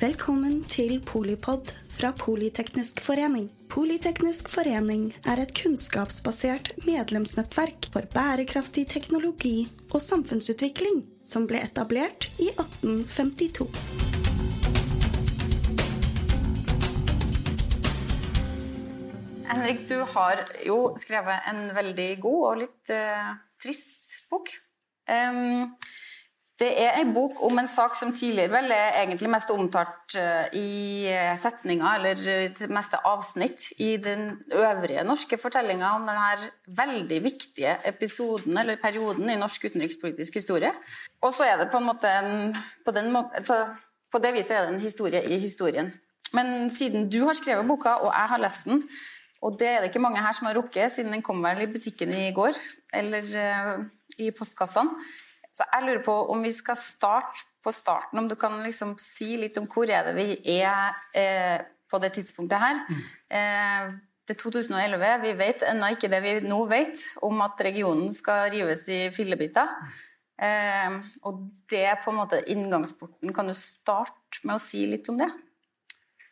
Velkommen til Polipod fra Politeknisk forening. Politeknisk forening er et kunnskapsbasert medlemsnettverk for bærekraftig teknologi og samfunnsutvikling som ble etablert i 1852. Henrik, du har jo skrevet en veldig god og litt uh, trist bok. Um, det er en bok om en sak som tidligere vel er egentlig mest omtalt uh, i setninger, eller det meste avsnitt, i den øvrige norske fortellinga om denne veldig viktige episoden, eller perioden, i norsk utenrikspolitisk historie. Og så er det på en måte en, på, måten, altså, på det viset er det en historie i historien. Men siden du har skrevet boka, og jeg har lest den, og det er det ikke mange her som har rukket, siden den kom vel i butikken i går, eller uh, i postkassene. Så jeg lurer på om vi skal starte på starten, om du kan liksom si litt om hvor er det vi er eh, på det tidspunktet her. Mm. Eh, det er 2011, vi vet ennå ikke det vi nå vet om at regionen skal rives i fillebiter. Eh, og det er på en måte inngangsporten. Kan du starte med å si litt om det?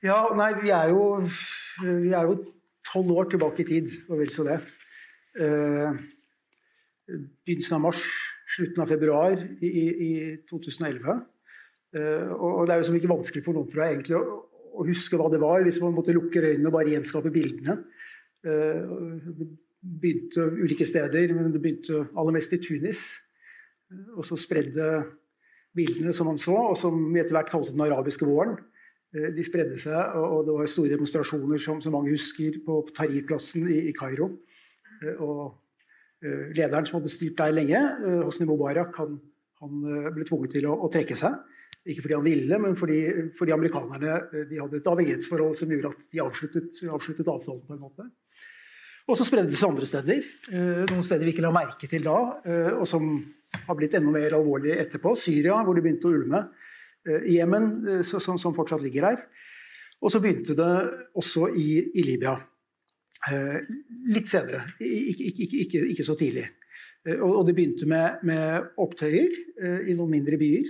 Ja, nei, vi er jo, vi er jo tolv år tilbake i tid, og vel så det. Eh, begynnelsen av mars, slutten av februar i, i 2011. Eh, og det er jo ikke vanskelig for noen tror jeg, egentlig å, å, huske hva det var, hvis man måtte lukke øynene og bare gjenskape bildene. Eh, det begynte ulike steder, men det begynte aller mest i Tunis. Og så spredde bildene som man så, og som vi etter hvert kalte den arabiske våren, Eh, de spredde seg, og det var store demonstrasjoner som, som mange husker, på Tahrir-plassen i, i Kairo. Eh, og eh, lederen som hadde styrt der lenge, Hosni Mubarak, han, han ble tvunget til å, å, trekke seg. Ikke fordi han ville, men fordi, fordi amerikanerne de hadde et avhengighetsforhold som gjorde at de avsluttet, avsluttet avtalen på en måte. Og så spredde det seg andre steder. Noen steder vi ikke la merke til da, og som har blitt enda mer alvorlig etterpå. Syria, hvor det begynte å ulme. Eh, i Jemen, eh, som, som, fortsatt ligger her. Og så begynte det også i, i Libya. Eh, litt senere, ikke, ikke, ikke, ikke så tidlig. Og, og, det begynte med, med opptøyer i noen mindre byer.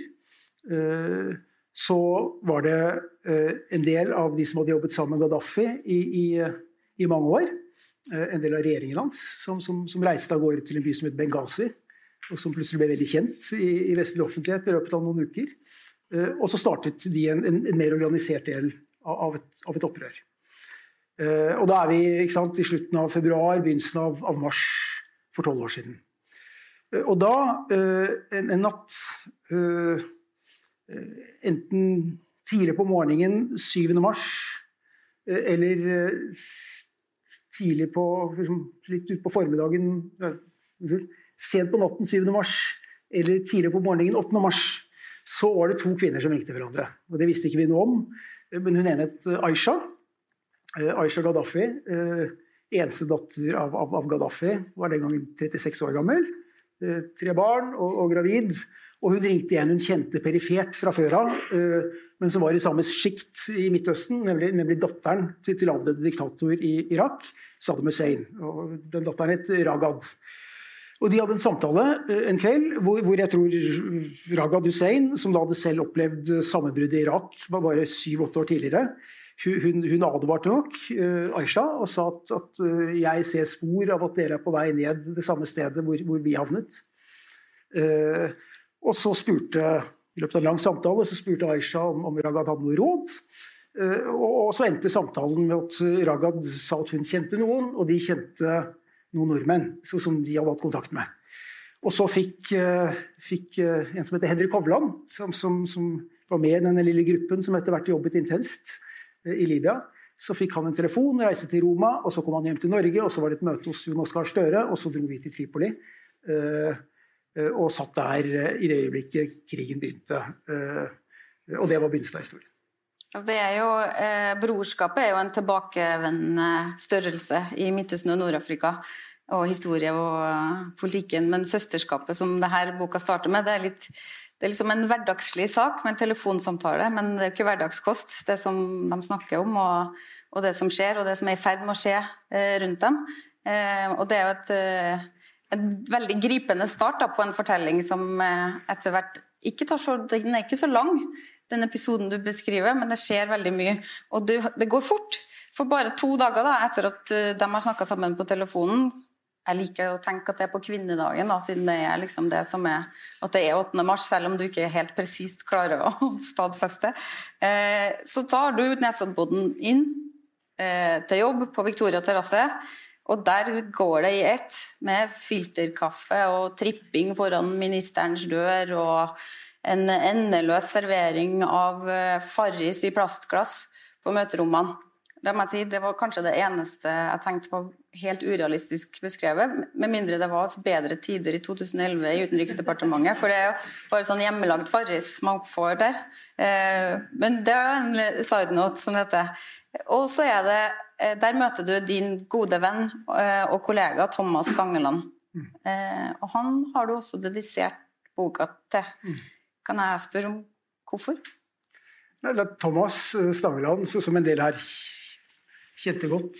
Så var det en del av de som hadde jobbet sammen med Gaddafi i, i, i mange år, en del av regjeringen hans, som, som, som, reiste av gårde til en by som het Benghazi, og som plutselig ble veldig kjent i, i vestlig offentlighet i løpet av noen uker. Eh, og så startet de en, en, en mer organisert del av et, av et, opprør. Eh, og da er vi sant, i slutten av februar, begynnelsen av, av mars for tolv år siden. Eh, og da, en, en natt Enten tidlig på morgenen 7. mars eller tidlig på liksom, Litt utpå formiddagen Sent på natten 7. mars eller tidlig på morgenen 8. mars så var det to kvinner som ringte hverandre. Og Det visste ikke vi noe om, men hun ene het eh, Aisha. Eh, Aisha Gaddafi. Eh, eneste datter av, Gaddafi. Var den gangen 36 år gammel. Tre barn og, og gravid. Og hun ringte igjen hun kjente perifert fra før av, men som var i samme sjikt i Midtøsten, nemlig, nemlig datteren til, til avdøde diktator i Irak, Saddam Hussein. Og den datteren het Ragad. Og De hadde en samtale eh, en kveld hvor, hvor jeg tror Ragad Hussein, som da hadde selv opplevd sammenbruddet i Irak bare syv-åtte år tidligere, hun, hun, advarte nok uh, Aisha og sa at, at uh, jeg ser spor av at dere er på vei ned det samme stedet hvor, hvor vi havnet. Uh, og så spurte i løpet av en lang samtale så spurte Aisha om, om Ragad hadde noe råd. Og, og, så endte samtalen med at Ragad sa at hun kjente noen, og de kjente noen nordmenn som de hadde hatt kontakt med. Og så fikk, fikk en som heter Henrik Hovland, som, som, som, var med i denne lille gruppen som etter hvert jobbet intenst i Libya. Så fikk han en telefon, reiste til Roma, og så kom han hjem til Norge. og Så var det et møte hos Jon Oskar Støre, og så dro vi til Tripoli. Og satt der i det øyeblikket krigen begynte. Og det var begynnelsen av historien. Altså, er jo, eh, brorskapet er jo en tilbakevendende størrelse i Midtøsten og Nord-Afrika. Og historie og politikken. Men søsterskapet, som denne boka starter med, det er, litt, det er liksom en hverdagslig sak med en telefonsamtale. Men det er jo ikke hverdagskost, det som de snakker om, og, og det som skjer, og det som er i ferd med å skje eh, rundt dem. Eh, og det er jo et, eh, en veldig gripende start da, på en fortelling som eh, etter hvert ikke tar så Den er ikke så lang. den episoden du beskriver, men det skjer veldig mye. Og det, det går fort. For bare to dager da, etter at uh, de har snakka sammen på telefonen Jeg liker å tenke at det er på kvinnedagen, da, siden det er liksom det som er at det er 8. mars, selv om du ikke helt presist klarer å stadfeste. Eh, så tar du Nesoddboden inn eh, til jobb på Victoria terrasse. Og der går det i ett, med filterkaffe og tripping foran ministerens dør og en endeløs servering av Farris i plastglass på møterommene. Det må jeg si, det var kanskje det eneste jeg tenkte var helt urealistisk beskrevet. Med mindre det var bedre tider i 2011 i Utenriksdepartementet. For det er jo bare sånn hjemmelagd Farris man får der. Men det er en side note, som heter. Og så er det Der møter du din gode venn og kollega Thomas Stangeland. Og han har du også dedisert boka til. Kan jeg spørre om hvorfor? Thomas Stangeland, som en del her kjente godt.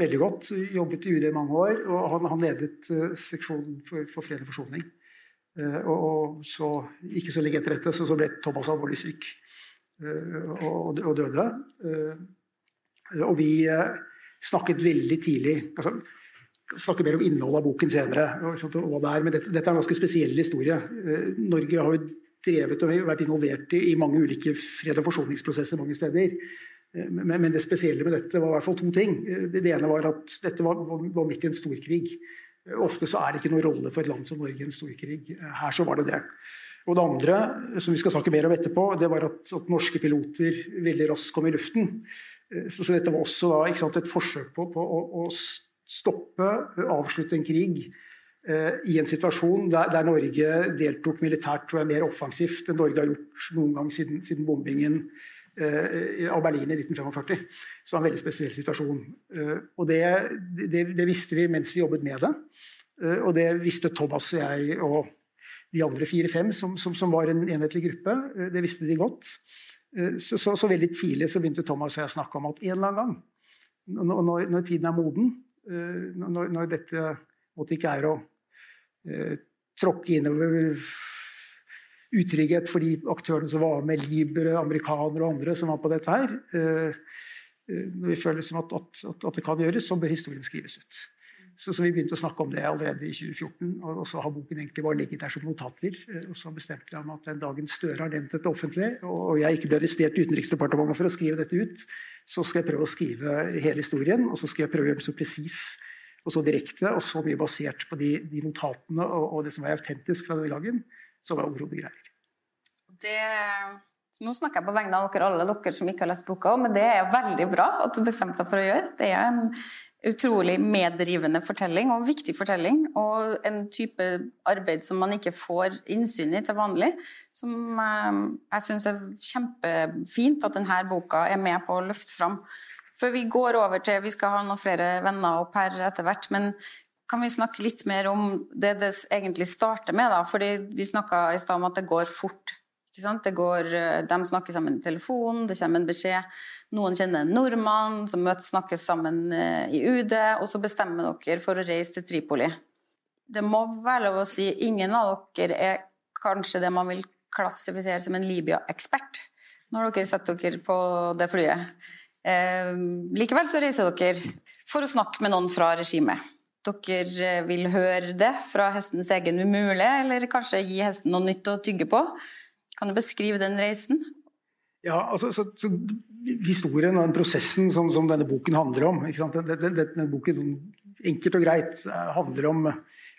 Veldig godt. Jobbet i UD i mange år. Og han, han ledet eh, seksjonen for, for, fred og forsoning. Eh, og, og, så, ikke så lenge etter dette så, så ble Thomas alvorlig syk eh, og, og, døde. Og vi snakket veldig tidlig altså, snakke mer om innholdet av boken senere. Er, men dette, er en ganske spesiell historie. Norge har jo drevet og vært involvert i mange ulike fred- og forsoningsprosesser mange steder. Men, det spesielle med dette var i hvert fall to ting. Det ene var at dette var, var midt i en storkrig. Ofte så er det ikke noen rolle for et land som Norge en storkrig. Her så var det det. Og det andre, som vi skal snakke mer om etterpå, det var at, at norske piloter veldig raskt kom i luften. Så, så dette var også da, sant, et forsøk på, på å, å, stoppe, avslutte en krig eh, i en situasjon der, der, Norge deltok militært tror jeg, mer offensivt enn Norge har gjort noen gang siden, siden bombingen Eh, av Berlin i 1945. Så det var en veldig spesiell situasjon. Eh, og det, det, det, visste vi mens vi jobbet med det. Eh, og det visste Thomas og jeg og de andre fire-fem som, som, som, var en enhetlig gruppe. Det visste de godt. Så, så, så, veldig tidlig så begynte Thomas og jeg å snakke om at en eller annen gang, når, når tiden er moden, når, når dette måtte ikke er å eh, tråkke innover utrygghet for de aktørene som var med, libere, amerikanere og andre som var på dette her. Eh, eh, når vi føler at, at, at, det kan gjøres, så bør historien skrives ut. Så, så, vi begynte å snakke om det allerede i 2014, og, og så har boken egentlig bare ligget der som notater. Eh, og så bestemte jeg om at den dagen Støre har nevnt dette offentlig, og jeg ikke ble arrestert i Utenriksdepartementet for å skrive dette ut, så skal jeg prøve å skrive hele historien, og så skal jeg prøve å gjøre den så presis og så direkte og så mye basert på de, de notatene og, og, det som er autentisk fra den gangen, som var overhodet greier. Det, så nå snakker jeg på vegne av dere alle dere som ikke har lest boka, men det er veldig bra at du bestemte deg for å gjøre. Det er en utrolig meddrivende fortelling, og en viktig fortelling. Og en type arbeid som man ikke får innsyn i til vanlig. Som eh, jeg syns er kjempefint at denne boka er med på å løfte fram. Før vi går over til Vi skal ha noen flere venner opp her etter hvert. men kan vi snakke litt mer om det det egentlig starter med? da, fordi Vi snakka i stad om at det går fort. Går, eh, de snakker sammen i telefon, det kommer en beskjed. Noen kjenner en nordmann som møtes, snakkes sammen eh, i UD, og så bestemmer dere for å reise til Tripoli. Det må være lov å si ingen av dere er kanskje det man vil klassifisere som en Libya-ekspert når dere setter dere på det flyet. Eh, likevel så reiser dere for å snakke med noen fra regimet. Dere eh, vil høre det fra hestens egen umulig, eller kanskje gi hesten noe nytt å tygge på. Kan du beskrive den reisen? Ja, altså, så, så, Historien og den prosessen som, som, denne boken handler om denne, denne boken Enkelt og greit handler om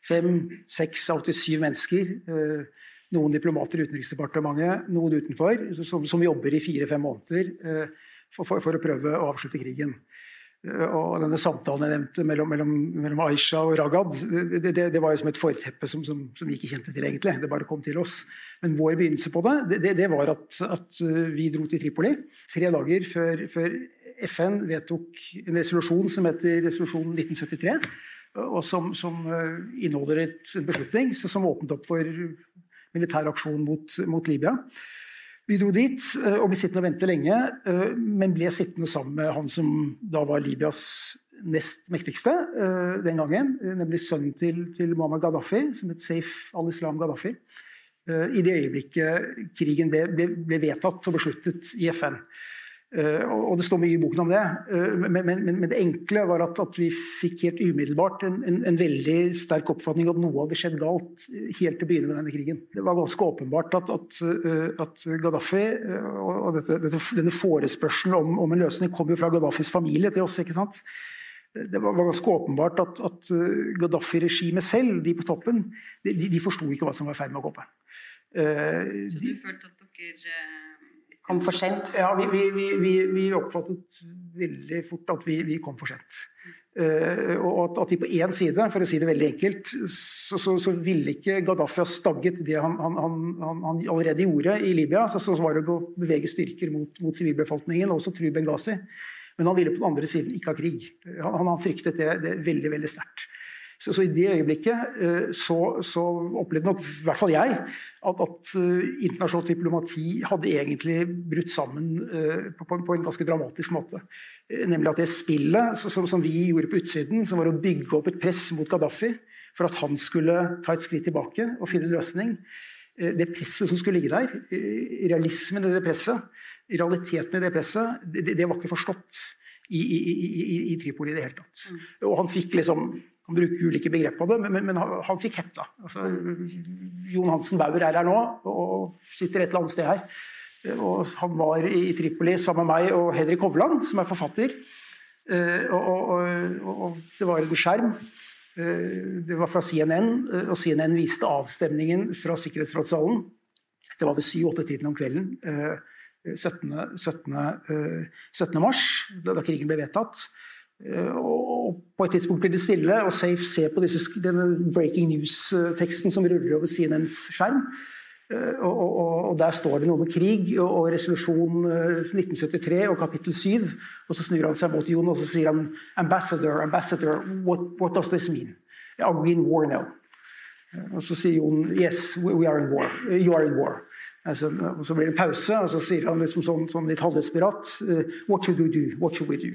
fem, seks, alltid syv mennesker. Eh, noen diplomater i Utenriksdepartementet, noen utenfor, som, som jobber i fire-fem måneder eh, for, for, for, å prøve å avslutte krigen. Eh, og denne samtalen jeg nevnte mellom, mellom, mellom Aisha og Ragad, det, det, det, var jo som et forteppe som, som, som, vi ikke kjente til, egentlig. Det bare kom til oss. Men vår begynnelse på det, det, det var at, at, eh, vi dro til Tripoli tre dager før, før, FN vedtok en resolusjon som heter resolusjon 1973, og som, som eh, inneholder en beslutning som åpnet opp for militær aksjon mot, mot Libya. Vi dro dit eh, og ble sittende og vente lenge, eh, men ble sittende sammen med han som da var Libyas nest mektigste eh, den gangen, nemlig sønnen til, til Muammar Gaddafi, som het Saif al-Islam Gaddafi. i det øyeblikket krigen ble, ble, ble vedtatt og besluttet i FN. Uh, og det står mye i boken om det. Uh, men, men, men, det enkle var at, at vi fikk helt umiddelbart en, en, en, veldig sterk oppfatning at noe hadde skjedd galt helt til å begynne med denne krigen. Det var ganske åpenbart at, at, at Gaddafi og dette, dette, denne forespørselen om, om, en løsning kom jo fra Gaddafis familie til oss. ikke sant? Det var, var ganske åpenbart at, at Gaddafi-regimet selv, de på toppen, de, de forsto ikke hva som var i ferd med å gå på. Så du følte at dere Kom for sent? Ja, vi, vi, vi, vi oppfattet veldig fort at vi, kom for sent. Uh, og at, at, de på én side, for å si det veldig enkelt, så, så, så ville ikke Gaddafi ha stagget det han, han, han, han allerede gjorde i Libya. Så, så, var det å bevege styrker mot, mot sivilbefolkningen, og også true Benghazi. Men han ville på den andre siden ikke ha krig. Han, fryktet det, det veldig veldig sterkt. Så, så, i det øyeblikket eh, så, så, opplevde nok i hvert fall jeg at, at uh, internasjonalt diplomati hadde egentlig brutt sammen på, på, på, en ganske dramatisk måte. Nemlig at det spillet som, som, vi gjorde på utsiden, som var å bygge opp et press mot Gaddafi for at han skulle ta et skritt tilbake og finne en løsning, det presset som skulle ligge der, realismen i det presset, realiteten i det presset, det, det var ikke forstått i, i, i, i Tripoli i det hele tatt. Mm. Og han fikk liksom kan bruke ulike begrep på det, men, men, men han fikk hetta. Altså, Jon Hansen Bauer er her nå og sitter et eller annet sted her. Og han var i Tripoli sammen med meg og Henrik Hovland, som er forfatter. Eh, og, og, og, det var en skjerm. Eh, det var fra CNN, eh, og CNN viste avstemningen fra Sikkerhetsrådssalen. Det var ved 7-8-tiden om kvelden 17. 17. 17. mars, da, krigen ble vedtatt. Eh, og på et tidspunkt blir det stille, og Safe ser på disse, denne breaking news-teksten som ruller over CNNs skjerm. Eh, og, og, og, Der står det noe med krig og, og resolusjon 1973 eh, og kapittel 7. Og så snur han seg mot Jon og så sier han ambassador, ambassador, what, what does this mean? Are we in war now? Og så sier Jon yes, we are in war. You are in war. Altså, og så blir det pause, og så sier han liksom sånn, sånn litt halvdesperat What should we do? What should we do?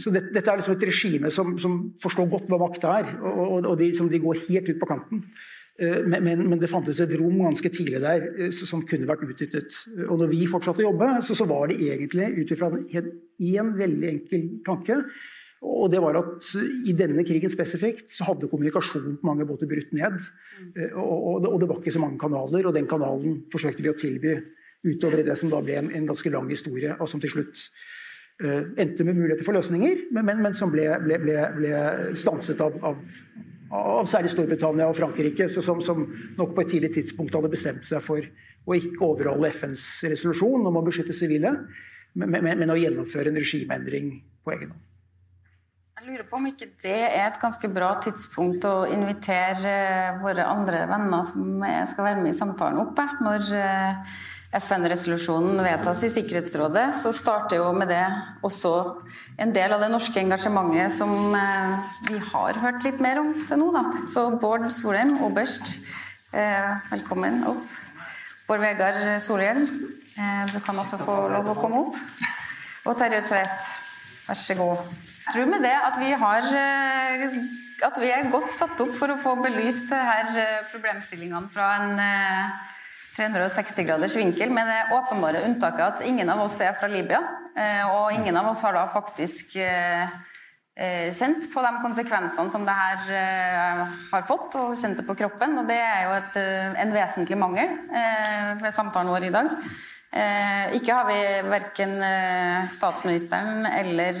Så det, Dette er liksom et regime som, som, forstår godt hva makt er, og, og de, de, går helt ut på kanten. Eh, men, men, men, det fantes et rom ganske tidlig der eh, som kunne vært utnyttet. Og når vi fortsatte å jobbe, så, så var det egentlig ut ifra én veldig enkel tanke. Og det var at I denne krigen spesifikt så hadde kommunikasjonen på mange båter brutt ned. Eh, og, og, og, det var ikke så mange kanaler, og den kanalen forsøkte vi å tilby utover i det som da ble en, en ganske lang historie, og som til slutt endte med muligheter for løsninger, men, men, men som ble, ble, ble, ble, stanset av, av, av, særlig Storbritannia og Frankrike, som, som, nok på et tidlig tidspunkt hadde bestemt seg for å ikke overholde FNs resolusjon om å beskytte sivile, men, men, å gjennomføre en regimeendring på egen hånd. Jeg lurer på om ikke det er et ganske bra tidspunkt å invitere våre andre venner som skal være med i samtalen opp, når eh, FN-resolusjonen vedtas i Sikkerhetsrådet, så starter jo med det også en del av det norske engasjementet som eh, vi har hørt litt mer om til nå. Da. Så Bård Solheim, oberst, eh, velkommen opp. Bård Vegard Solhjell, eh, du kan også få lov å komme opp. Og Terje Tvedt, vær så god. Jeg tror med det at vi har at vi er godt satt opp for å få belyst her problemstillingene fra en 360 graders vinkel, med det åpenbare unntaket at ingen av oss er fra Libya. Eh, og ingen av oss har da faktisk eh, eh, kjent på de konsekvensene som det her har fått, og kjent det på kroppen. Og det er jo et, en vesentlig mangel ved samtalen vår i dag. Ikke har vi verken statsministeren eller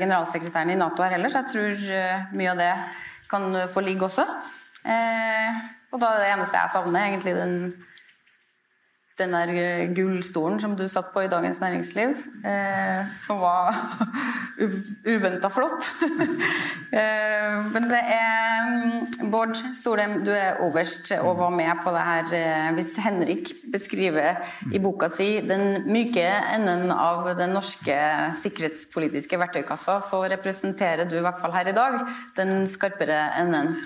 generalsekretæren i Nato her heller, så jeg tror mye av det kan få ligge også. Og da er det eneste jeg savner, egentlig den den der eh, gullstolen som du satt på i Dagens Næringsliv, eh, som var uventa flott. eh, men det er mm, Bård Solheim, du er oberst og var med på det her. Eh, hvis Henrik beskriver i boka si den myke enden av den norske sikkerhetspolitiske verktøykassa, så representerer du i hvert fall her i dag den skarpere enden.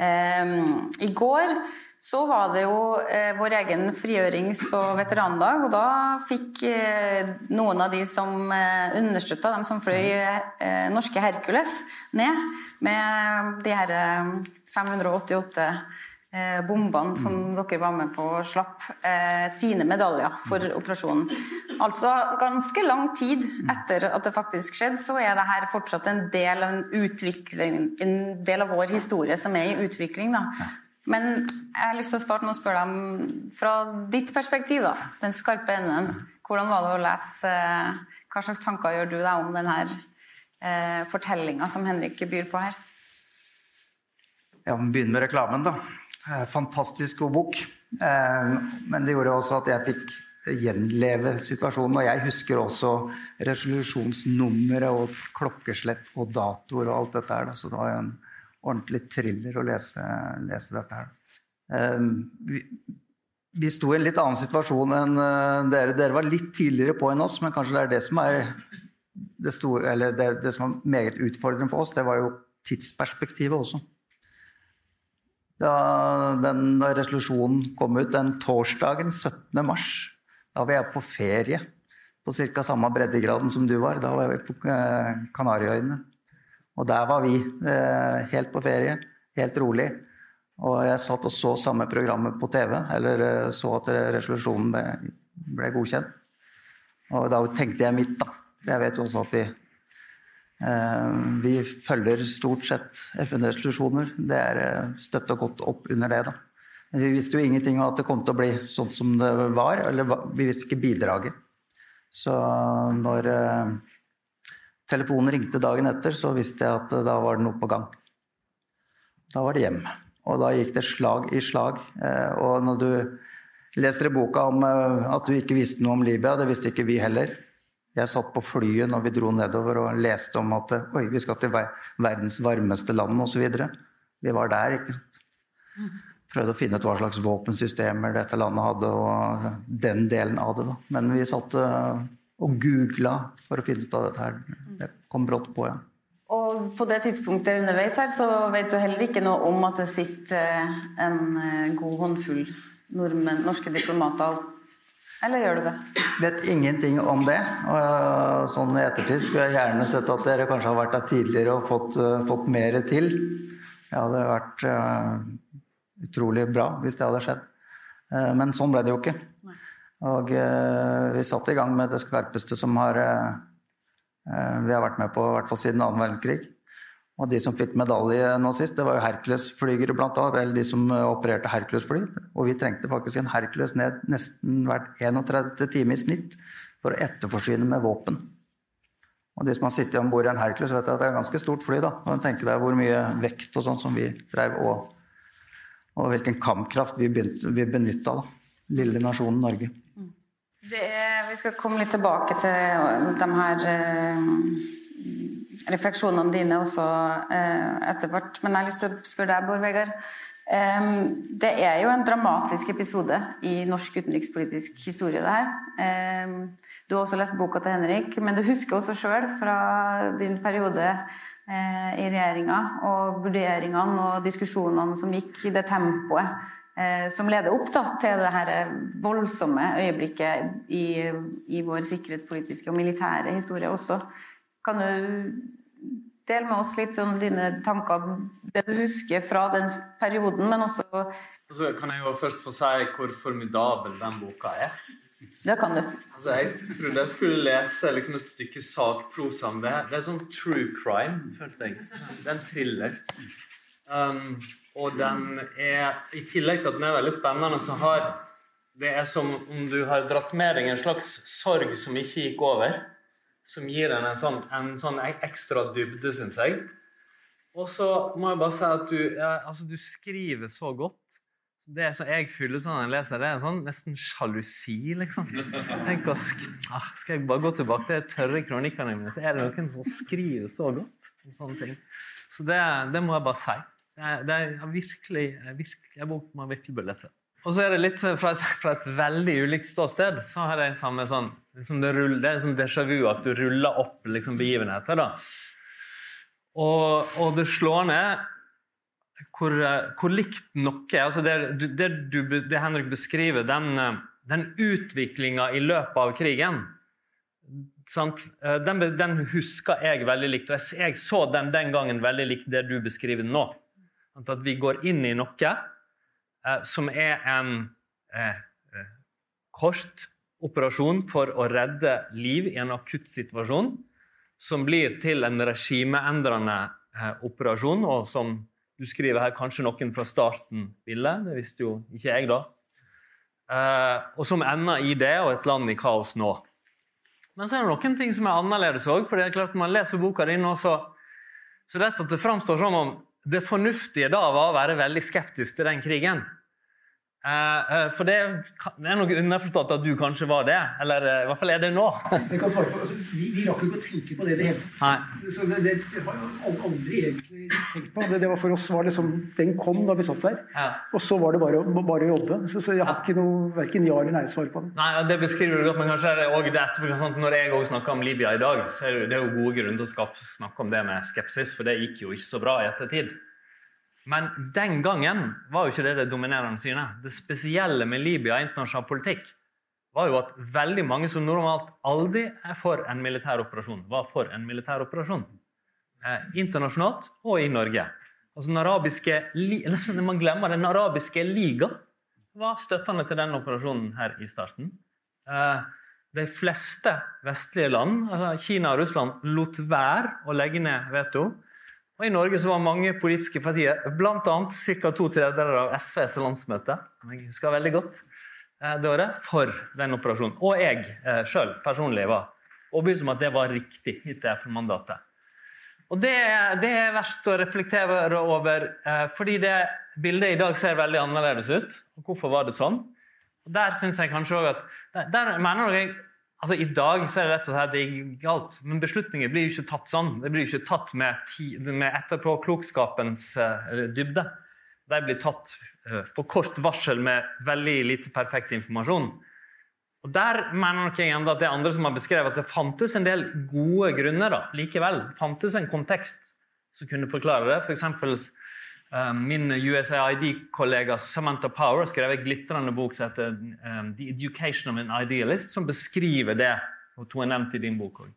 Eh, I går så var det jo eh, vår egen frigjørings- og veterandag, og da fikk eh, noen av de som eh, understøtta dem som fløy eh, norske Hercules, ned med de her 588 eh, bombene som mm. dere var med på å slapp eh, sine medaljer for operasjonen. Altså ganske lang tid etter at det faktisk skjedde, så er det her fortsatt en del av, en, en del av vår historie som er i utvikling. Da. Men jeg har lyst til å starte med å spørre deg fra ditt perspektiv, da, den skarpe enden. Hvordan var det å lese Hva slags tanker gjør du deg om denne eh, fortellinga som Henrik byr på her? Ja, Vi begynner med reklamen, da. Eh, fantastisk god bok. Eh, men det gjorde også at jeg fikk gjenleve situasjonen. Og jeg husker også resolusjonsnummeret og klokkeslett og datoer og alt dette her. Så det var jo en ordentlig thriller å lese, lese dette her. Eh, vi, sto i en litt annen situasjon enn dere. Dere var litt tidligere på enn oss, men kanskje det er det som er det, store, det, det som var meget utfordrende for oss. Det var jo tidsperspektivet også. Da den resolusjonen kom ut den torsdagen 17. mars, da var jeg på ferie på ca. samme breddegraden som du var. Da var jeg på eh, Kanariøyene. Og der var vi, eh, helt på ferie, helt rolig. Og jeg satt og så samme programmet på TV, eller eh, så at resolusjonen ble, ble godkjent. Og da tenkte jeg mitt, da. For jeg vet jo også at vi Eh, vi følger stort sett FN-resolusjoner. Det er eh, støtta godt opp under det. da. Men vi visste jo ingenting om at det kom til å bli sånn som det var. Eller vi visste ikke bidraget. Så når eh, telefonen ringte dagen etter, så visste jeg at da var det noe på gang. Da var det hjem. Og da gikk det slag i slag. Og når du leser i boka om at du ikke visste noe om Libya, det visste ikke vi heller. Jeg satt på flyet når vi dro nedover og leste om at oi, vi skal til verdens varmeste land osv. Vi var der, ikke sant. Prøvde å finne ut hva slags våpensystemer dette landet hadde, og den delen av det. Da. Men vi satt eh, og googla for å finne ut av dette her. Det kom brått på, ja. Og på det tidspunktet underveis her, så vet du heller ikke noe om at det sitter en eh, god håndfull nordmenn, norske diplomater eller gjør du det? Vet ingenting om det. Og sånn i ettertid skulle jeg gjerne sett at dere kanskje har vært der tidligere og fått, fått mer til. Det hadde vært utrolig bra hvis det hadde skjedd. Men sånn ble det jo ikke. Og vi satte i gang med det skarpeste som har, vi har vært med på, i hvert fall siden annen verdenskrig. Og de som fikk medalje nå sist, det var jo Hercules-flygere blant annet, eller de som eh, opererte Hercules-fly. Og vi trengte faktisk en Hercules ned nesten hvert 31. time i snitt for å etterforsyne med våpen. Og de som har sittet om bord i en Hercules, vet at det er et ganske stort fly. da. Og tenker deg hvor mye vekt og sånn som vi drev, og, og hvilken kampkraft vi, begynte, vi benytta. Lille nasjonen Norge. Er, vi skal komme litt tilbake til de her eh, refleksjonene dine også eh, etter hvert. Men jeg har lyst til å spørre deg, Bård Vegard. Eh, det er jo en dramatisk episode i norsk utenrikspolitisk historie, det her. Eh, du har også lest boka til Henrik, men du husker også sjøl fra din periode eh, i regjeringa og vurderingene og diskusjonene som gikk i det tempoet som leder opp da, til det her voldsomme øyeblikket i, i vår sikkerhetspolitiske og militære historie også. Kan du dele med oss litt sånn dine tanker, det du husker fra den perioden, men også altså, Kan jeg jo først få si hvor formidabel den boka er? Det kan du. Altså, jeg trodde jeg skulle lese liksom, et stykke sakprosa om det. Det er sånn true crime, følte jeg. Det er en thriller. Um, og den er, i tillegg til at den er veldig spennende, så har det er som om du har dratt med deg en slags sorg som ikke gikk over som gir den en sånn, en sånn ekstra dybde, syns jeg. Og så må jeg bare si at du, ja, altså, du skriver så godt. Det som jeg fyller sånn når jeg leser, det er sånn nesten sjalusi, liksom. Tenk å ah, Skal jeg bare gå tilbake til de tørre kronikkene mine, så er det noen som skriver så godt om sånne ting. Så det, det må jeg bare si. Det er, det er virkelig, virkelig en bok man virkelig bør lese. Og så er det litt fra et, fra et veldig ulikt ståsted. Så har jeg samme sånn liksom det, ruller, det er liksom déjà vu at du ruller opp liksom, begivenheter. da. Og, og, det slår ned hvor, hvor likt noe er. Altså det, det, det, Henrik beskriver, den, den utviklinga i løpet av krigen den, den, husker jeg veldig likt. Og jeg, jeg så den den gangen veldig likt det du beskriver nå. At vi går inn i noe eh, som er en eh, eh, kort operasjon for å redde liv i en akutt situasjon, som blir til en regimeendrende operasjon, og som du skriver her, kanskje noen fra starten ville. Det visste jo ikke jeg, da. Og som ender i det og et land i kaos nå. Men så er det noen ting som er annerledes òg. For det er klart man leser boka di nå, så, så det, at det framstår som om det fornuftige da var å være veldig skeptisk til den krigen. Eh, eh, for det, er noe underforstått at du kanskje var det. Eller eh, i hvert fall er det nå. På, altså, vi, vi rakk jo ikke å tenke på det i det hele tatt. Så det, det har jo aldri egentlig tenkt på. Det, det var for oss var liksom, Den kom da vi satt der. Ja. Og så var det bare, bare å jobbe. Så, så jeg har ikke noe verken ja eller nei-svar på det. Nei, Det beskriver du godt, men kanskje er det også det sant? Når jeg også snakker om Libya i dag, så er det, jo gode grunner til å snakke om det med skepsis, for det gikk jo ikke så bra i ettertid. Men den gangen var jo ikke det det dominerende synet. Det spesielle med Libya internasjonal politikk var jo at veldig mange som normalt aldri er for en militær operasjon, var for en militær operasjon. Eh, internasjonalt og i Norge. Altså den arabiske, sånn, Man glemmer Den arabiske liga var støttende til den operasjonen her i starten. Eh, de fleste vestlige land, altså Kina og Russland, lot være å legge ned veto. Og I Norge så var mange politiske partier, bl.a. ca. to tredjedeler av SVs landsmøte, som jeg husker veldig godt, eh, det året, for den operasjonen. Og jeg eh, sjøl personlig var overbevist om at det var riktig etter det FN-mandatet. Og det, det er verdt å reflektere over, eh, fordi det bildet i dag ser veldig annerledes ut. Og hvorfor var det sånn? Og Der synes jeg kanskje også at der, der mener jeg Altså, I dag så er det rett og slett galt, men beslutninger blir jo ikke tatt sånn. Det blir jo ikke tatt med, ti, med etterpåklokskapens uh, dybde. De blir tatt uh, på kort varsel med veldig lite perfekt informasjon. Og Der mener nok jeg enda at det andre som har beskrevet at det fantes en del gode grunner da, likevel. Fantes en kontekst som kunne forklare det. For eksempel, min USAID-kollega Samantha Power skrev en glitrende bok som heter um, The Education of an Idealist, som beskriver det. Og to er nevnt i din bok òg.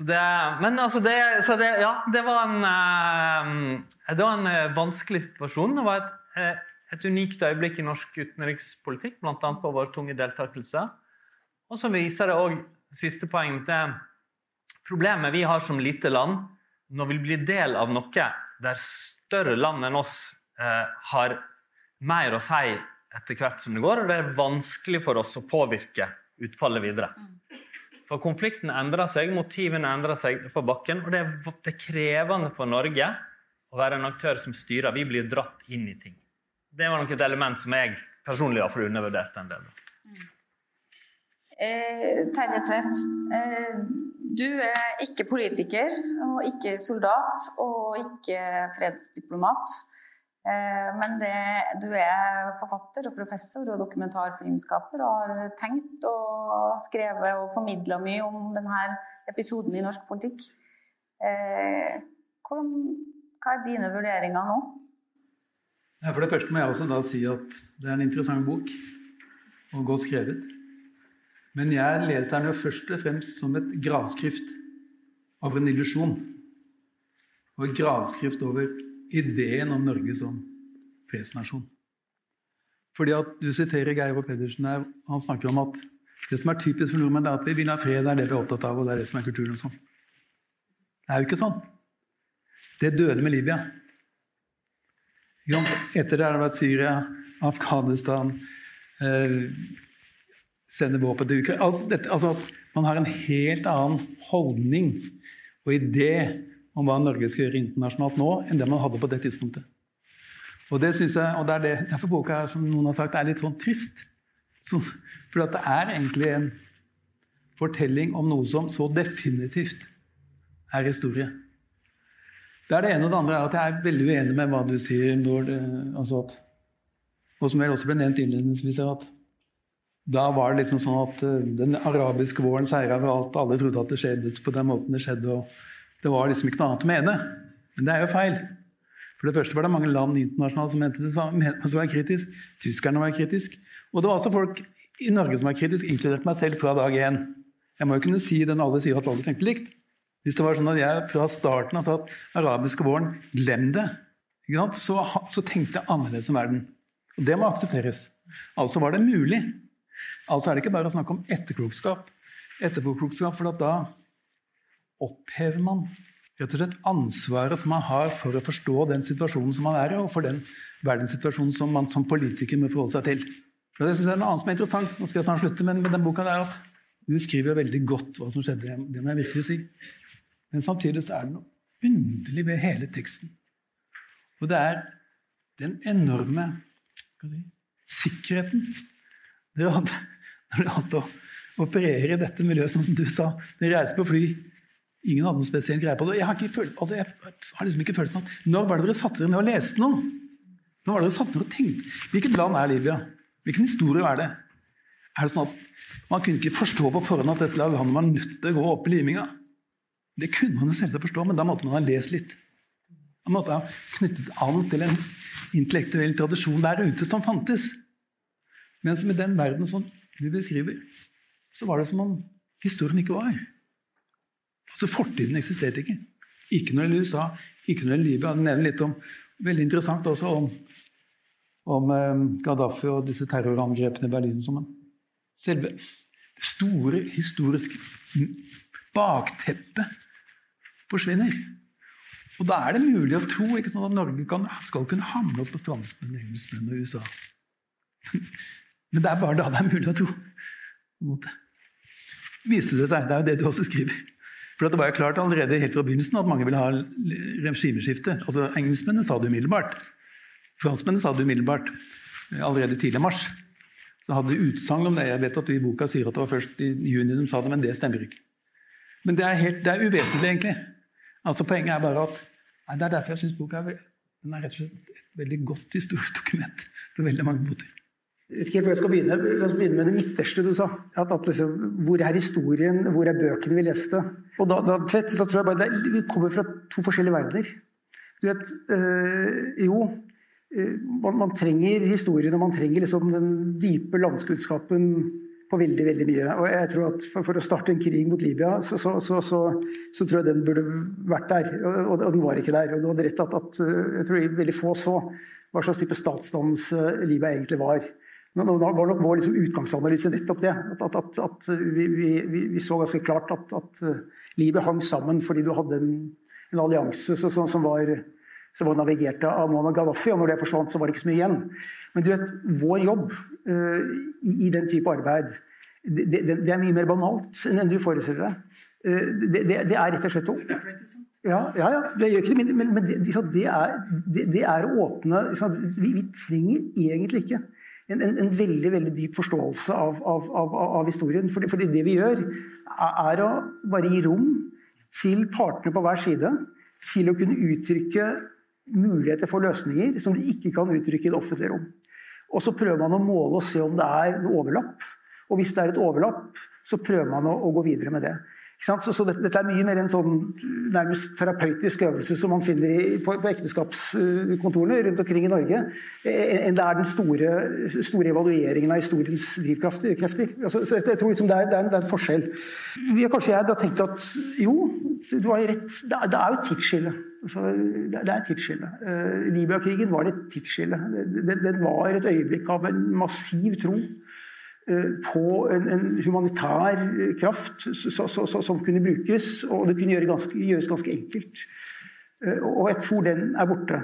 Men altså det, det, ja, det var en, eh, det var en eh, vanskelig situasjon. Det var et, eh, et unikt øyeblikk i norsk utenrikspolitikk, bl.a. på vår tunge deltakelse. Og så viser det òg siste poeng er problemet vi har som lite land når vi blir del av noe der større land enn oss eh, har mer å si etter hvert som det går, og det er vanskelig for oss å påvirke utfallet videre. For konflikten endrer seg, motivene endrer seg på bakken, og det er, det er krevende for Norge å være en aktør som styrer. Vi blir dratt inn i ting. Det var nok et element som jeg personlig har undervurdert en del. Eh, Terje Tvedt, eh, du er ikke politiker, og ikke soldat, og ikke fredsdiplomat. Eh, men det, du er forfatter og professor og dokumentarfilmskaper og har tenkt og skrevet og formidla mye om denne episoden i norsk politikk. Eh, hva er dine vurderinger nå? For det første må jeg også da si at det er en interessant bok, og godt skrevet. Men jeg leser den jo først og fremst som et gravskrift over en illusjon. Og en gravskrift over ideen om Norge som fredsnasjon. Fordi at Du siterer Geir O. Pedersen her. Han snakker om at det som er typisk for nordmenn, er at vi vil ha fred. Det er det vi er opptatt av, og det er det som er kulturen. og sånn. Det er jo ikke sånn. Det døde med Libya. Etter det har det vært Syria, Afghanistan eh, Sende våpen til Ukraina altså, altså at Man har en helt annen holdning og idé om hva Norge skal gjøre internasjonalt nå, enn det man hadde på det tidspunktet. Og det synes jeg, og det er det, Derfor boka her, som noen har sagt, er litt sånn trist. Så, for det er egentlig en fortelling om noe som så definitivt er historie. Det er det ene og det andre er at jeg er veldig uenig med hva du sier. når det, altså at, Og som vel også ble nevnt innledningsvis, at da var det liksom sånn at uh, den arabiske våren seira over alt. Alle trodde at det skjedde på den måten det skjedde. og Det var liksom ikke noe annet å mene. Men det er jo feil. For det første var det mange land internasjonalt som mente det samme, som var kritisk. Tyskerne var kritisk. Og det var også folk i Norge som var kritisk, inkludert meg selv fra dag én. Jeg må jo kunne si det når alle sier at alle tenkte likt. Hvis det var sånn at jeg fra starten av sa at arabiske våren, glem det, så, så tenkte jeg annerledes om verden. Og det må aksepteres. Altså var det mulig. Altså er det ikke bare å snakke om etterklokskap. Etterpåklokskap, for da opphever man rett og slett ansvaret som man har for å forstå den situasjonen som man er i, og for den verdenssituasjonen som man som politiker må forholde seg til. For det synes jeg er noe annet som er interessant. Nå skal jeg snart slutte, men med den boka der at du skriver veldig godt hva som skjedde. Det må jeg virkelig si. Men samtidig så er det noe underlig ved hele teksten. Og det er den enorme si, sikkerheten dere hadde når dere hadde å operere i dette miljøet, sånn som du sa. Dere reiser på fly. Ingen hadde noe spesiell greie på det. Jeg har, følt, altså jeg har liksom ikke følelsen at Når var det dere satte dere ned og leste noe? Når var det dere satte dere og tenkte? Hvilket land er Libya? Hvilken historie er det? Er det sånn at Man kunne ikke forstå på forhånd at dette landet var nødt til å gå opp i liminga? Det kunne man jo selvsagt forstå, men da måtte man ha lest litt. Man måtte ha knyttet an til en intellektuell tradisjon der ute som fantes. Men som i den verden som du beskriver, så var det som om historien ikke var. Altså Fortiden eksisterte ikke. Ikke det gjelder USA, ikke det gjelder Libya. Den nevner litt om Veldig interessant også om, om eh, Gaddafi og disse terrorangrepene i Berlin. Som selve det store historiske bakteppet forsvinner. Og da er det mulig å tro ikke sånn at Norge kan, skal kunne hamle opp på franskmenn, engelskmenn og USA. Men det er bare da det er mulig å tro. Viser det seg. Det er jo det du også skriver. For Det var jo klart allerede helt fra begynnelsen at mange ville ha regimeskifte. Altså, Engelskmennene sa det umiddelbart. Franskmennene sa det umiddelbart. Allerede tidlig i mars. Så hadde de utsagn om det. Jeg vet at du i boka sier at det var først i juni de sa det, men det stemmer ikke. Men det er, helt, det er uvesentlig, egentlig. Altså Poenget er bare at nei, Det er derfor jeg syns boka er, er rett og slett et veldig godt historisk dokument på veldig mange måter. Jeg ikke hvor jeg skal begynne. La oss begynne med det midterste du sa. At, at liksom, hvor er historien, hvor er bøkene vi leste? Og da, da, da tror jeg bare det, Vi kommer fra to forskjellige verdener. Du vet, øh, jo øh, man, man, trenger historien, og man trenger liksom den dype landskunnskapen på veldig veldig mye. Og jeg tror at For, for å starte en krig mot Libya, så, så, så, så, tror jeg den burde vært der. Og, og, den var ikke der. Og du hadde rett at, at jeg tror veldig få så hva slags type statsdannelse Libya egentlig var. Nå var nok vår liksom utgangsanalyse nettopp det. At, at, at vi, vi, vi, så ganske klart at, at eh, livet hang sammen fordi du hadde en, en allianse så, så, som var som var navigert av Muammar Gaddafi, og når det forsvant, så var det ikke så mye igjen. Men du vet, vår jobb uh, i, i, den type arbeid, det, det, det, er mye mer banalt enn du forestiller deg. Uh, det, det, er rett og slett å ja, ja, ja, det gjør ikke det, men, men det, er, det, er å åpne vi, vi trenger egentlig ikke en, en, en, veldig veldig dyp forståelse av, av, av, av historien. Fordi, fordi, det vi gjør, er å bare gi rom til partene på hver side til å kunne uttrykke muligheter for løsninger som de ikke kan uttrykke i det offentlige rom. Og så prøver man å måle og se om det er noe overlapp. Og hvis det er et overlapp, så prøver man å, å gå videre med det. Så, så dette, er mye mer en sånn nærmest terapeutisk øvelse som man finner i, på, på, ekteskapskontorene rundt omkring i Norge, enn det er den store, store evalueringen av historiens drivkrefter. Altså, så jeg tror liksom det, er, det, er en, det, er, en, forskjell. Har kanskje jeg da tenkt at jo, du har rett, det er, det er jo et tidsskille. Altså, det er et tidsskille. Uh, Libya-krigen var et tidsskille. Den, var et øyeblikk av en massiv tro på en, en humanitær kraft så, så, så, som kunne brukes, og det kunne gjøre ganske, gjøres ganske enkelt. Eh, og jeg tror den er borte.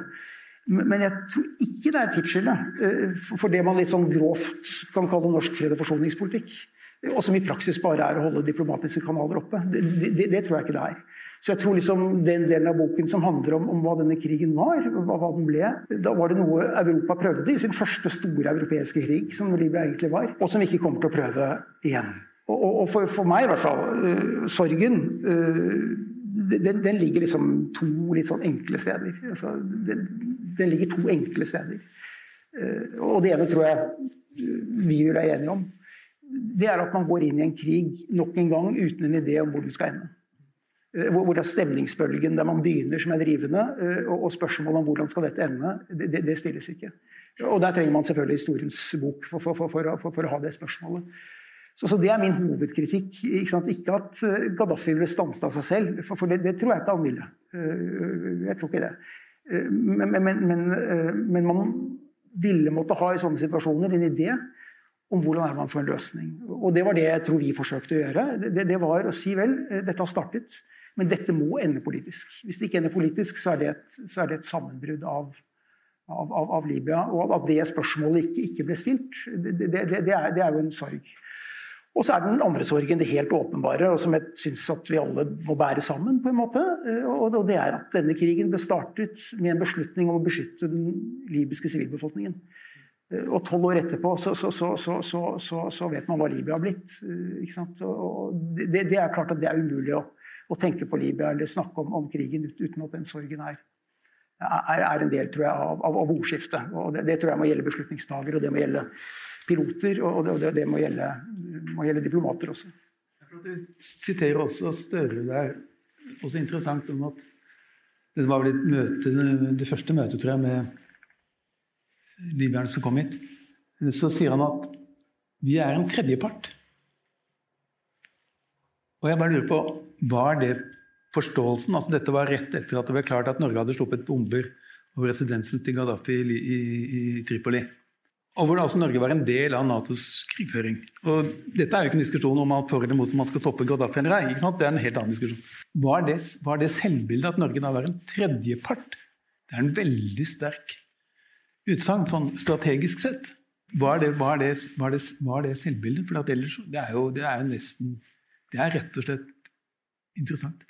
Men jeg tror ikke det er tidsskille eh, for det man litt sånn grovt kan kalle norsk fred- og forsoningspolitikk. Og som i praksis bare er å holde diplomatiske kanaler oppe. Det, det, det tror jeg ikke det er. Så jeg tror liksom den delen av boken som handler om, om hva denne krigen var, hva, hva, den ble Da var det noe Europa prøvde i sin første store europeiske krig, som Libya egentlig var, og som vi ikke kommer til å prøve igjen. Og, og, og for, for, meg, i hvert fall, uh, sorgen uh, den, den, ligger liksom to litt sånn enkle steder. Altså, den, den, ligger to enkle steder. Uh, og det ene tror jeg vi vil være enige om. Det er at man går inn i en krig nok en gang uten en idé om hvor du skal ende. Eh, hvor er stemningsbølgen der man begynner som er drivende, eh, og spørsmålet om hvordan skal dette ende, det, det stilles ikke. Og der trenger man selvfølgelig historiens bok for, for, for, for å ha det spørsmålet. Så, så, Det er min hovedkritikk. Ikke, ikke at eh, Gaddafi ble stanset av seg selv, for, det, det, tror jeg ikke han ville. Jeg tror ikke det. Men, men, men, men man ville måtte ha i sånne situasjoner en idé om hvordan er man får en løsning. Og Det var det jeg tror vi forsøkte å gjøre. Det, det var å si vel, dette har startet, men dette må ende politisk. Hvis det ikke ender politisk, så er det et, er det et sammenbrudd av, av, av, av, Libya. Og at det spørsmålet ikke, ikke ble stilt, det, det, det, er, det er jo en sorg. Og så er den andre sorgen det helt åpenbare, og som jeg syns at vi alle må bære sammen. på en måte, Og det er at denne krigen ble startet med en beslutning om å beskytte den libyske sivilbefolkningen. Og tolv år etterpå så, så, så, så, vet man hva Libya har blitt. Det, det, er klart at det er umulig å, å tenke på Libya eller snakke om, om, krigen uten at den sorgen er, er, er en del tror jeg, av, av, av ordskiftet. Og det, det, tror jeg må gjelde beslutningstagere, og det må gjelde piloter, og det, det, må, gjelde, må, gjelde, diplomater også. Du siterer også Støre der, også interessant om at det var vel et møte, det første møtet tror jeg, med libyerne som kom hit. Så sier han at vi er en tredjepart. Og jeg bare lurer på, Var det forståelsen? Altså Dette var rett etter at det ble klart at Norge hadde sluppet bomber over residensen til Gaddafi i, i, i Tripoli. Og hvor altså Norge var en del av Natos krigføring. Og Dette er jo ikke en diskusjon om at for eller mot man skal stoppe Gaddafi eller ei. Det er en helt annen diskusjon. Var det, var det selvbildet at Norge da var en tredjepart? Det er en veldig sterk utsagn, sånn strategisk sett. Var det, var det, var det selvbildet? For ellers det er, jo, det er jo nesten Det er rett og slett interessant.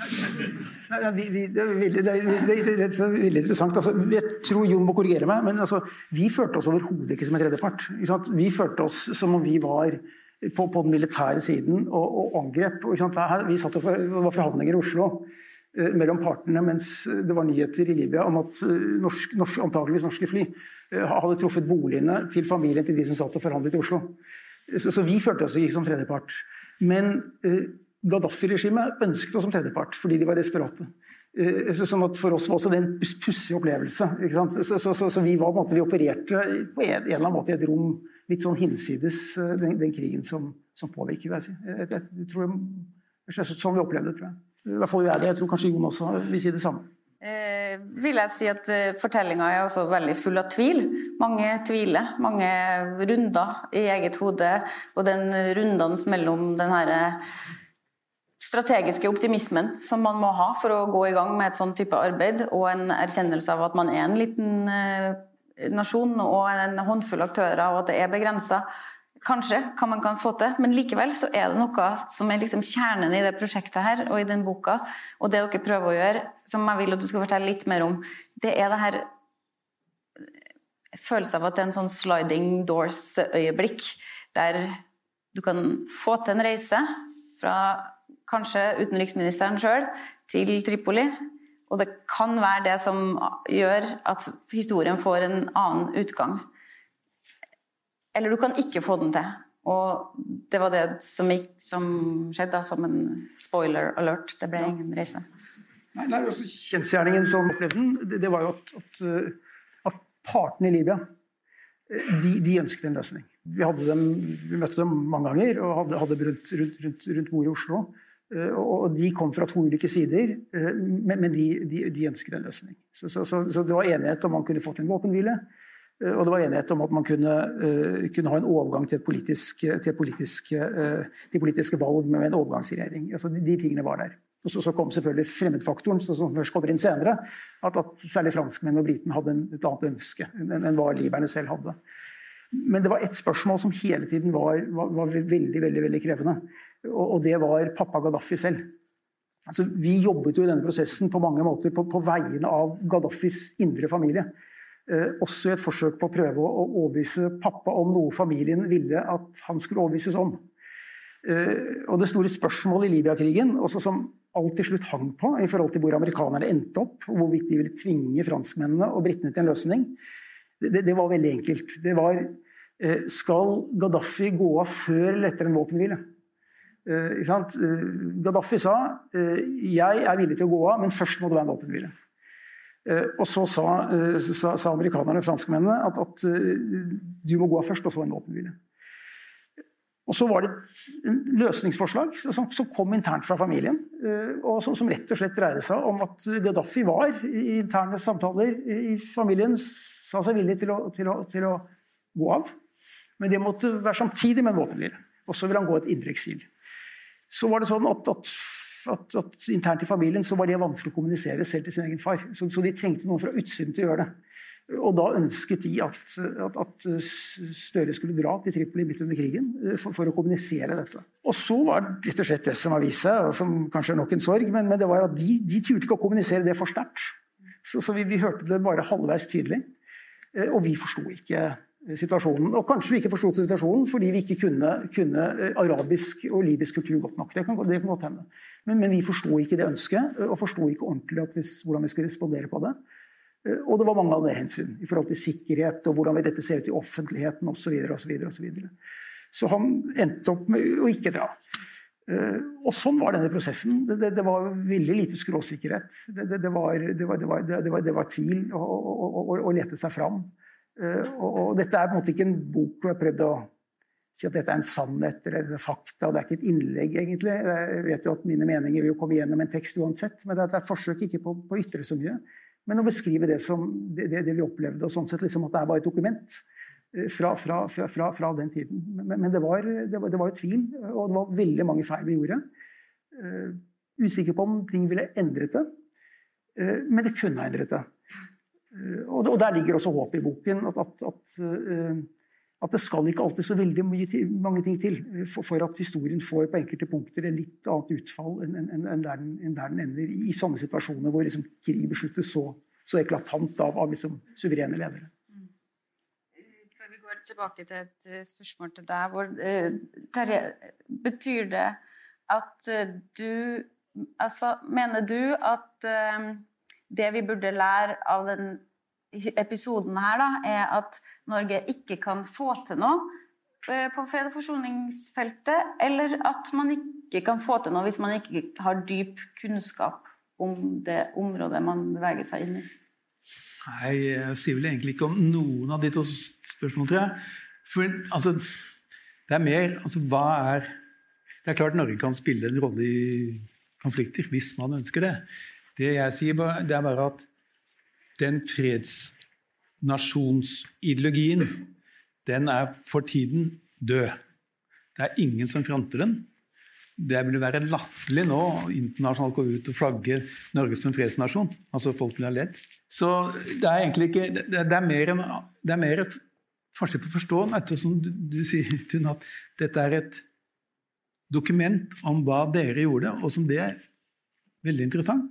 Nei, vi, vi, det, er veldig, det, er, det, er veldig, interessant. Altså, jeg tror Jon må korrigere meg, men altså, vi følte oss overhodet ikke som en tredjepart. Vi følte oss som om vi var på, på den militære siden og, og angrep. Her, vi satt og var forhandlinger i Oslo eh, mellom partene mens det var nyheter i Libya om at eh, norsk, norsk, antakeligvis norske fly eh, hadde truffet boligene til familien til de som satt og forhandlet i Oslo. Så, så vi følte oss ikke som tredjepart. Men eh, Gaddafi-regimet ønsket oss som tredjepart fordi de var desperate. Eh, sånn at For oss var også det en pussig opplevelse. Så, så, så, så, vi var på en måte, vi opererte på en, en, eller annen måte i et rom litt sånn hinsides eh, den, den krigen som, som, påvirker. jeg si. Jeg, jeg, jeg tror sånn vi opplevde det, tror jeg. I hvert fall jeg det. Jeg tror kanskje Jon også vil si det samme. Eh, vil jeg si at eh, Fortellinga er også veldig full av tvil. Mange tviler. Mange runder i eget hode. Og den rundene mellom den herre strategiske optimismen som man må ha for å gå i gang med et sånn type arbeid, og en erkjennelse av at man er en liten eh, nasjon og en håndfull aktører, og at det er begrensa. Kanskje hva man kan få til, men likevel så er det noe som er liksom kjernen i det prosjektet her og i den boka. Og det dere prøver å gjøre, som jeg vil at du skal fortelle litt mer om, det er det her følelsen av at det er en sånn sliding doors-øyeblikk, der du kan få til en reise fra kanskje utenriksministeren sjøl, til Tripoli. Og det kan være det som gjør at historien får en annen utgang. Eller du kan ikke få den til. Og det var det som, gikk, som skjedde, som en spoiler alert. Det ble ingen reise. Nei, nei altså, Kjensgjerningen som opplevde den, det, det var jo at, at, eh, at partene i Libya eh, de, de, ønsket en løsning. Vi, dem, vi, møtte dem mange ganger og hadde, hadde rundt, rundt, rundt, rundt bordet i Oslo. Eh, og de kom fra to ulike sider, eh, men de, de, de ønsket en løsning. Så, så, så, så, det var enighet om man kunne fått en våpenhvile. Eh, og det var enighet om at man kunne, kunne ha en overgang til, politisk, til politisk, til, politiske valg med en overgangsregjering. Altså, de, de tingene var der. Og så, kom selvfølgelig fremmedfaktoren, som først kommer inn senere. At, at særlig franskmenn og britene hadde en, et annet ønske enn, enn hva liberne selv hadde. Men det var ett spørsmål som hele tiden var, var, var veldig, veldig, veldig krevende og det var pappa Gaddafi selv. Altså, vi jobbet jo i denne prosessen på mange måter på, på vegne av Gaddafis indre familie. Eh, også i et forsøk på å prøve å, overbevise pappa om noe familien ville at han skulle overbevises om. Eh, og det store spørsmålet i Libya-krigen, som alt til slutt hang på i forhold til hvor amerikanerne endte opp, og hvorvidt de ville tvinge franskmennene og britene til en løsning, det, det var veldig enkelt. Det var eh, skal Gaddafi gå av før eller etter en våpenhvile? Eh, eh, Gaddafi sa eh, jeg er villig til å gå av, men først må det være en våpenhvile. Og så sa, sa, sa amerikanerne og franskmennene at, at, du må gå av først, og så en våpenhvile. Og så var det et løsningsforslag som, som kom internt fra familien, og som, som, rett og slett dreide seg om at Gaddafi var i interne samtaler i familien sa seg villig til å, til, å, til å, gå av. Men det måtte være samtidig med en våpenhvile. Og så ville han gå et indre eksil. Så var det sånn at, at, at, at, internt i familien så var det vanskelig å kommunisere selv til sin egen far. Så, så de trengte noen fra utsiden til å gjøre det. Og da ønsket de at, at, Støre skulle dra til Tripoli midt under krigen eh, for, for, å kommunisere dette. Og så var det rett og slett det som har vist seg, som kanskje er nok en sorg, men, men det var at de, de turte ikke å kommunisere det for sterkt. Så, så vi, vi, hørte det bare halvveis tydelig. Eh, og vi forsto ikke situasjonen. Og kanskje vi ikke forsto situasjonen fordi vi ikke kunne, kunne, arabisk og libysk kultur godt nok. Det kan, det kan godt hende. Men, men vi forsto ikke det ønsket, og forsto ikke ordentlig hvis, hvordan vi skulle respondere på det. Eh, og det var mange andre hensyn i forhold til sikkerhet og hvordan vil dette se ut i offentligheten osv. Så, videre, og så, videre. så han endte opp med å ikke dra. Eh, og sånn var denne prosessen. Det, det, det var veldig lite skråsikkerhet. Det, det var, var, var, tvil å lete seg fram. Eh, og, dette er på en måte ikke en bok hvor jeg har prøvd å si at dette er en sannhet eller fakta. Det er ikke et innlegg, egentlig. Jeg vet jo at mine meninger vil jo komme gjennom en tekst uansett, men det er et forsøk ikke på, å ytre så mye men å beskrive det som det, det, vi opplevde, og sånn sett liksom at det er bare et dokument eh, fra, fra, fra, fra den tiden. Men, men det, var, var, det var jo tvil, og det var veldig mange feil vi gjorde. Uh, usikker på om ting ville endret det, men det kunne ha endret det. Uh, og, der ligger også håpet i boken. at, at, at at det skal ikke alltid så veldig mange ting til for, for, at historien får på enkelte punkter et litt annet utfall enn, der, den, ender i, sånne situasjoner hvor liksom krig besluttes så, så eklatant av, av liksom suverene ledere. Mm. Tilbake til et eh, spørsmål til deg, hvor, uh, Terje, betyr det at du Altså, mener du at uh, det vi burde lære av den episoden her, da, er at Norge ikke kan få til noe eh, på fred- og forsoningsfeltet, eller at man ikke kan få til noe hvis man ikke har dyp kunnskap om det området man beveger seg inn i? Nei, jeg sier vel egentlig ikke om noen av de to spørsmålene, tror jeg. For altså, det er mer altså, hva er Det er klart Norge kan spille en rolle i konflikter hvis man ønsker det. Det jeg sier, det er bare at den fredsnasjonsideologien, den er for tiden død. Det er ingen som fronter den. Det ville være latterlig nå internasjonalt gå ut og flagge Norge som fredsnasjon. Altså folk ville ha ledd. Så det er egentlig ikke Det, det er mer en, det er mer et forskjell på å forstå, ettersom du, du sier Tun, at dette er et dokument om hva dere gjorde, og som det er veldig interessant.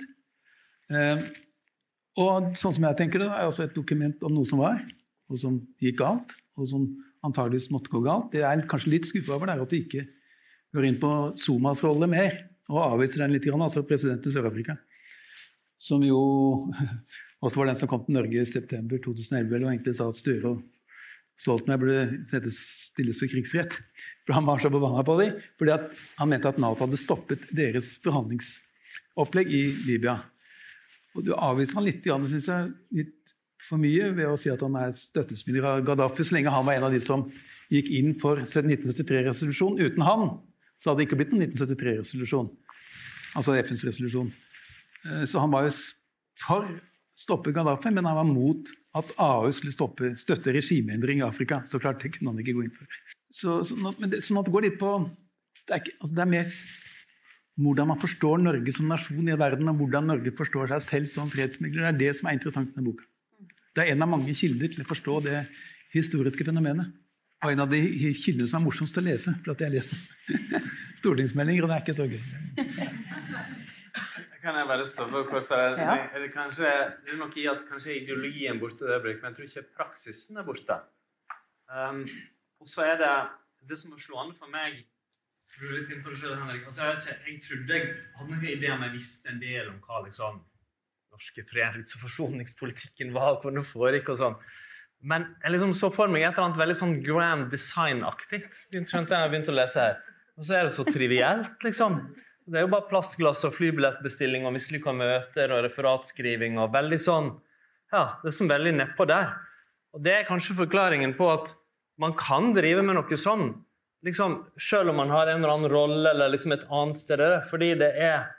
Eh, og sånn som jeg tenker det, er også et dokument om noe som var, og som gikk galt, og som antageligvis måtte gå galt. Det jeg er kanskje litt skuffa over, det er at du ikke går inn på Somas rolle mer, og avviser den litt, altså president i Sør-Afrika. Som jo også var den som kom til Norge i september 2011 og egentlig sa at Støre og Stoltenberg burde stilles for krigsrett. For han var så forbanna på dem, fordi han mente at Nato hadde stoppet deres forhandlingsopplegg i Libya. Og du avviser han litt, synes jeg, litt for mye ved å si at han er støttespiller av Gaddafi, så lenge han var en av de som gikk inn for 1973-resolusjonen. Uten han så hadde det ikke blitt noen 1973-resolusjon, altså FNs resolusjon. Eh, så han var jo for å stoppe Gaddafi, men han var mot at AU skulle stoppe, støtte regimeendring i Afrika. Så klart, det kunne han ikke gå inn for. Så, sånn, at, det, sånn at det går litt på det er, ikke, altså det er mer hvordan man forstår Norge som nasjon i verden, og hvordan Norge forstår seg selv som fredsmegler. Det er det som er interessant med boka. Det er en av mange kilder til å forstå det historiske fenomenet. Og en av de kildene som er morsomst å lese, for at jeg har lest stortingsmeldinger, og det er ikke så gøy. Kan jeg bare stoppe og si ja. er det, kanskje, det er nok i at kanskje ideologien er borte, det men jeg tror ikke praksisen er borte. Um, og så er det det som er slående for meg det selv, Henrik. Altså, jeg, ikke, jeg, trodde jeg hadde noen idé om jeg visste en del om hva liksom, norske freds- og forsoningspolitikken var, hvordan det foregikk og sånn. Men jeg liksom så for meg et eller annet veldig sånn grand design-aktig. skjønte jeg begynte å lese her. Og så er det så trivielt, liksom. Det er jo bare plastglass og flybillettbestilling og mislykka møter og referatskriving og veldig sånn Ja, det er sånn veldig nedpå der. Og det er kanskje forklaringen på at man kan drive med noe sånn liksom, Selv om man har en eller annen rolle eller liksom et annet sted. Fordi det er,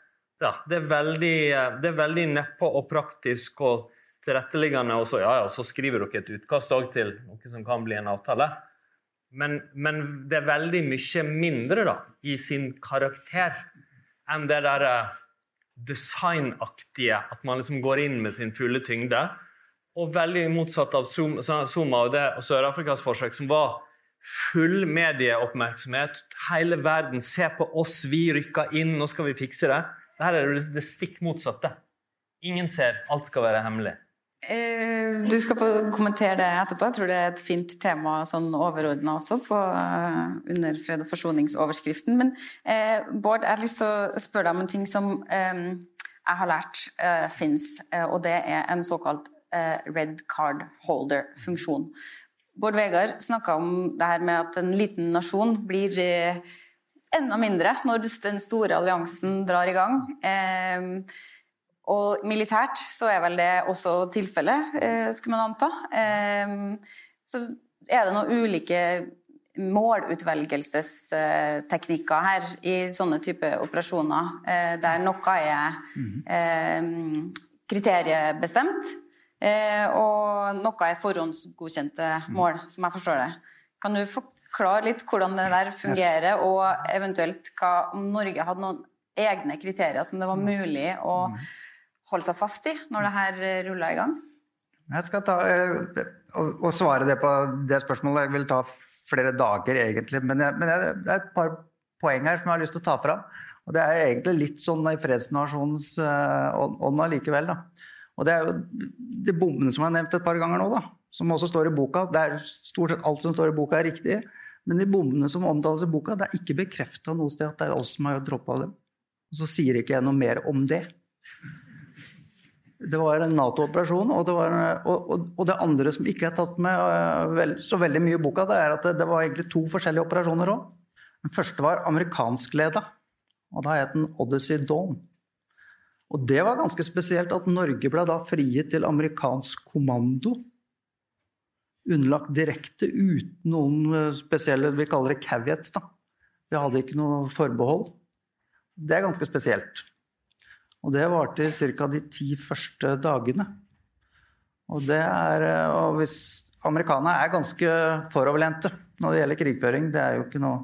ja, det er veldig, det veldig nedpå og praktisk og tilretteliggende, og så, ja, ja, så skriver dere et utkast òg til noe som kan bli en avtale. Men, men, det er veldig mye mindre da, i sin karakter enn det der designaktige, at man liksom går inn med sin fulle tyngde. Og veldig motsatt av Zuma og, det, og Sør-Afrikas forsøk, som var full medieoppmerksomhet. Hele verden ser på oss, vi rykker inn, nå skal vi fikse det. Dette er det stikk motsatte. Ingen ser, alt skal være hemmelig. Eh, du skal få kommentere det etterpå. Jeg tror det er et fint tema sånn overordna også på, uh, under fred og forsoningsoverskriften. Men eh, Bård, jeg har lyst til å spørre deg om en ting som eh, jeg har lært eh, fins, eh, og det er en såkalt red card holder-funksjon. Bård Vegar snakka om det her med at en liten nasjon blir enda mindre når den store alliansen drar i gang. Eh, og militært så er vel det også tilfellet, eh, skulle man anta. Eh, så er det noen ulike målutvelgelsesteknikker her i sånne type operasjoner, eh, der noe er kriteriebestemt, og noe er forhåndsgodkjente mål, som jeg forstår det. Kan du forklare litt hvordan det der fungerer, og eventuelt hva om Norge hadde noen egne kriterier som det var mulig å holde seg fast i når det her rulla i gang? Jeg skal ta, og, og svare det på det spørsmålet. Jeg vil ta flere dager, egentlig. Men, jeg, men jeg, det er et par poeng her som jeg har lyst til å ta fram. Og det er egentlig litt sånn i fredsnasjonens uh, ånd allikevel. Og det er jo de bombene som jeg har nevnt et par ganger nå, da, som også står i boka. Det er Stort sett alt som står i boka, er riktig. Men de bombene som omtales i boka, det er ikke bekrefta noe sted at det er oss som har droppa dem. Og så sier ikke jeg noe mer om det. Det var en Nato-operasjon. Og, og, og, det andre som ikke er tatt med uh, så veldig mye i boka, det er at det, det var egentlig to forskjellige operasjoner òg. Den første var amerikanskleda, og da het den Odyssey Dawn. Og det var ganske spesielt at Norge ble da frigitt til amerikansk kommando. Underlagt direkte uten noen eh, spesielle vi kaller det caveats. da. Vi hadde ikke noe forbehold. Det er ganske spesielt. Og det varte i ca. de ti første dagene. Og, er, og hvis Amerikanerne er ganske foroverlente når det gjelder krigføring. Det er jo ikke noe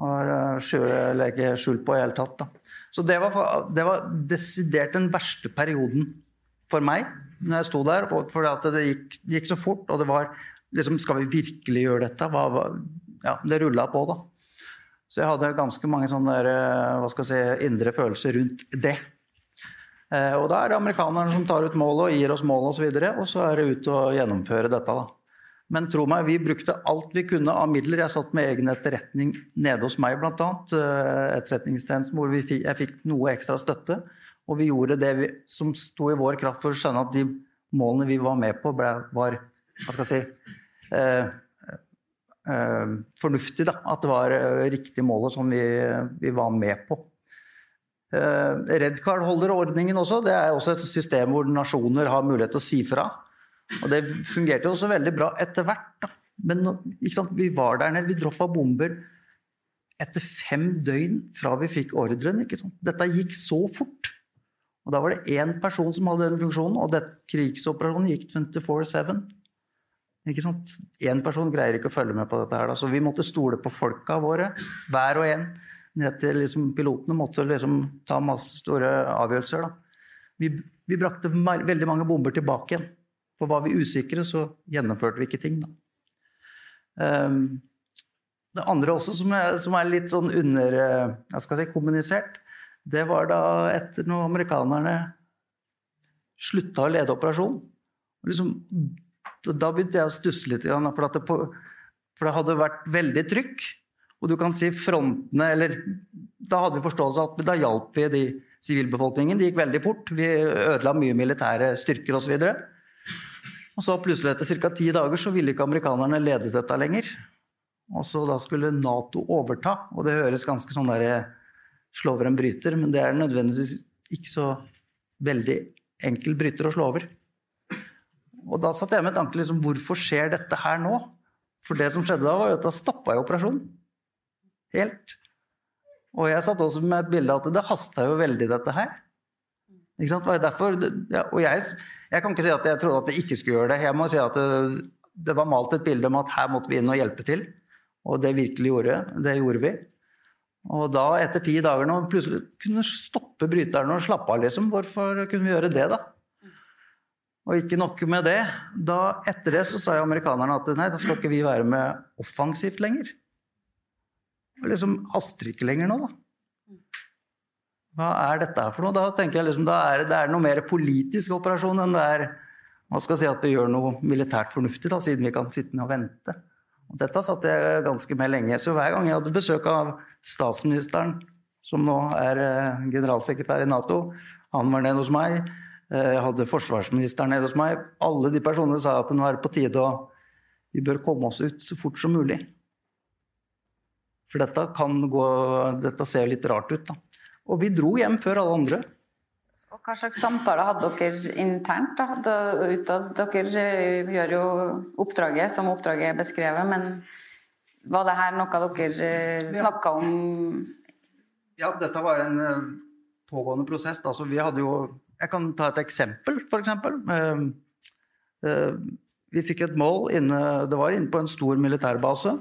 å legge skjul på i hele tatt. Da. Så det var, det var, desidert den verste perioden for meg når jeg sto der. For det gikk, gikk så fort, og det var liksom Skal vi virkelig gjøre dette? Hva, ja, det rulla på, da. Så jeg hadde ganske mange sånne der, hva skal jeg si, indre følelser rundt det. Eh, og da er det amerikanerne som tar ut målet og gir oss målet osv. Og, så og så er det ut og gjennomføre dette. da. Men tro meg, vi brukte alt vi kunne av midler. Jeg satt med egen etterretning nede hos meg, bl.a. Eh, etterretningstjenesten, hvor fikk, jeg fikk noe ekstra støtte. Og vi gjorde det vi, som sto i vår kraft for å skjønne at de målene vi var med på, ble, var hva skal jeg si, eh, Eh, fornuftig. Da, at det var riktige riktig målet som vi, vi var med på. Eh, Redcard holder ordningen også, det er også et system hvor nasjoner har mulighet til å si fra. Og det fungerte jo også veldig bra etter hvert. Da. Men vi var der nede, vi droppa bomber etter fem døgn fra vi fikk ordren. Dette gikk så fort. Og da var det én person som hadde den funksjonen, og det, krigsoperasjonen gikk 24-7. Ikke sant? Én person greier ikke å følge med på dette. her. Da. Så vi måtte stole på folka våre, hver og en. Ned til liksom, pilotene måtte liksom ta masse store avgjørelser. Da. Vi, vi brakte veldig mange bomber tilbake igjen. For var vi usikre, så gjennomførte vi ikke ting. Da. Um, det andre også som er, som er litt sånn under jeg skal si, kommunisert, det var da etter når amerikanerne slutta å lede operasjonen. Liksom da begynte jeg å stusse litt. For, det, på, for det hadde vært veldig trykk. Og du kan si frontene eller Da hadde vi forståelse at da hjalp vi de sivilbefolkningen. Det gikk veldig fort. Vi ødela mye militære styrker osv. Og, så og så plutselig etter ca. ti dager så ville ikke amerikanerne lede dette lenger. Og så da skulle Nato overta. Og det høres ganske sånn der slå over en bryter, men det er nødvendigvis ikke så veldig enkel bryter å slå over. Og da satt jeg med tanke liksom, hvorfor skjer dette her nå? For det som skjedde da, var jo at da stoppa jeg operasjonen. Helt. Og jeg satt også med et bilde av at det hasta jo veldig, dette her. Ikke sant? Derfor, ja, og jeg, Jeg kan ikke si at jeg trodde at vi ikke skulle gjøre det. Jeg må si at det, det var malt et bilde om at her måtte vi inn og hjelpe til. Og det virkelig gjorde, det gjorde vi. Og da, etter ti dager, vi plutselig kunne stoppe bryterne og slappe av, liksom, hvorfor kunne vi gjøre det, da? Og ikke nok med det. Da, etter det så sa jo amerikanerne at nei, da skal ikke vi være med offensivt lenger. Det liksom haster ikke lenger nå, da. Hva er dette her for noe? Da tenker jeg liksom, da er det er noe mer politisk operasjon enn det er hva skal si, at vi gjør noe militært fornuftig, da, siden vi kan sitte ned og vente. Og dette satt jeg ganske med lenge. Så hver gang jeg hadde besøk av statsministeren, som nå er eh, generalsekretær i Nato, han var nede hos meg. Eh, jeg hadde forsvarsministeren nede hos meg. Alle de personene sa at det nå er på tide å Vi bør komme oss ut så fort som mulig. For dette, kan gå, dette ser litt rart ut, da. Og vi dro hjem før alle andre. Og Hva slags samtaler hadde dere internt? da? Utad, dere eh, gjør jo oppdraget som oppdraget er beskrevet, men var det her noe dere eh, snakka om? Ja, dette var en eh, pågående prosess. Altså, vi hadde jo Jeg kan ta et eksempel, f.eks. Vi fikk et mål inne Det var inne på en stor militærbase.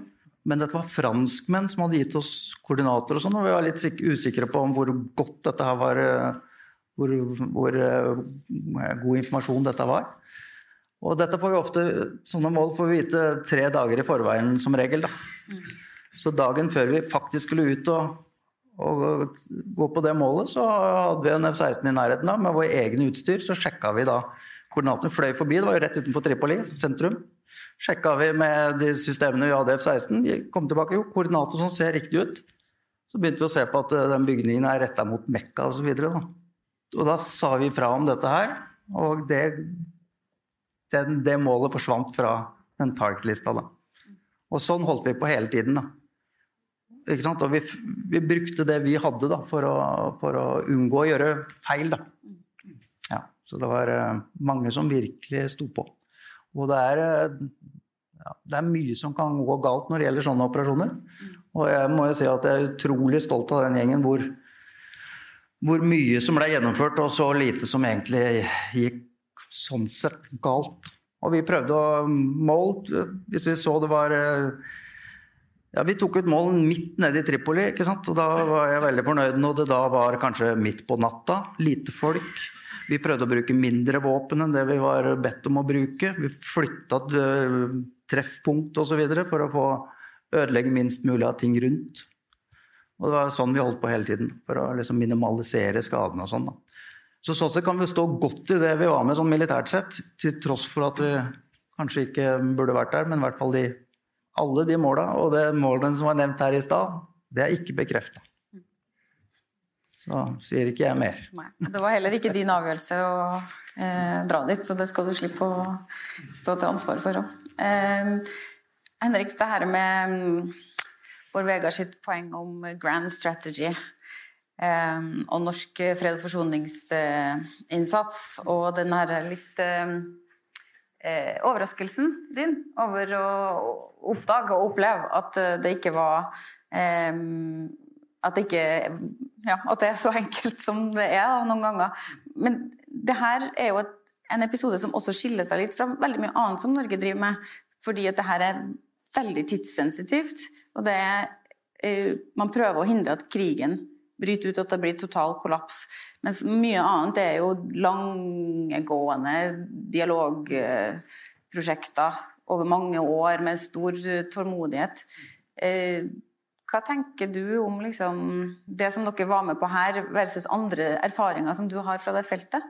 Men dette var franskmenn som hadde gitt oss koordinater, og sånn, og vi var litt usikre på hvor godt dette her var hvor, hvor uh, god informasjon dette var. Og dette får vi ofte, sånne mål får vi vite tre dager i forveien som regel. Da. Så dagen før vi faktisk skulle ut og, og, gå på det målet, så hadde vi en F-16 i nærheten da, med vår egen utstyr. Så sjekka vi da koordinatene. Fløy forbi, det var jo rett utenfor Tripoli sentrum. Sjekka vi med de systemene vi hadde F-16, De kom tilbake, jo, koordinater som ser riktig ut. Så begynte vi å se på at den bygningen er retta mot Mekka osv. Og da sa vi fra om dette her, og det, den, det målet forsvant fra den target-lista. da. Og sånn holdt vi på hele tiden. da. Ikke sant? Og vi, vi brukte det vi hadde da, for å, for å unngå å gjøre feil. da. Så det var uh, mange som virkelig sto på. Og det er, uh, ja, det er mye som kan gå galt når det gjelder sånne operasjoner. Og jeg må jo si at jeg er utrolig stolt av den gjengen hvor hvor mye som ble gjennomført, og så lite som egentlig gikk sånn sett galt. Og vi prøvde å måle Hvis vi så det var ja, Vi tok ut mål midt nede i Tripoli, ikke sant? og da var jeg veldig fornøyd når det da var kanskje midt på natta. Lite folk. Vi prøvde å bruke mindre våpen enn det vi var bedt om å bruke. Vi flytta treffpunkt osv. for å få ødelegge minst mulig av ting rundt. Og det var sånn vi holdt på hele tiden, for å liksom minimalisere skadene og sånn. Så sånn sett kan vi stå godt i det vi var med sånn militært sett, til tross for at vi kanskje ikke burde vært der, men i hvert fall de, alle de måla. Og det målene som var nevnt her i stad, det er ikke bekrefta. Så sier ikke jeg mer. Nei, Det var heller ikke din avgjørelse å eh, dra dit, så det skal du slippe å stå til ansvar for òg. Eh, Henrik, det her med Bård Vegar sitt poeng om grand strategy eh, og norsk fred- og forsoningsinnsats, og den her litt um, eh, overraskelsen din over å oppdage og oppleve at det ikke var um, at det ikke ja, at det er så enkelt som det er da, noen ganger. Men det her er jo et, en episode som også skiller seg litt fra veldig mye annet som Norge driver med. Fordi at det her er veldig tidssensitivt. Og det er uh, Man prøver å hindre at krigen bryter ut, at det blir total kollaps. Mens mye annet er jo langegående dialogprosjekter over mange år med stor tålmodighet. Eh, hva tenker du om liksom, det som dere var med på her, versus andre erfaringer som du har fra det feltet?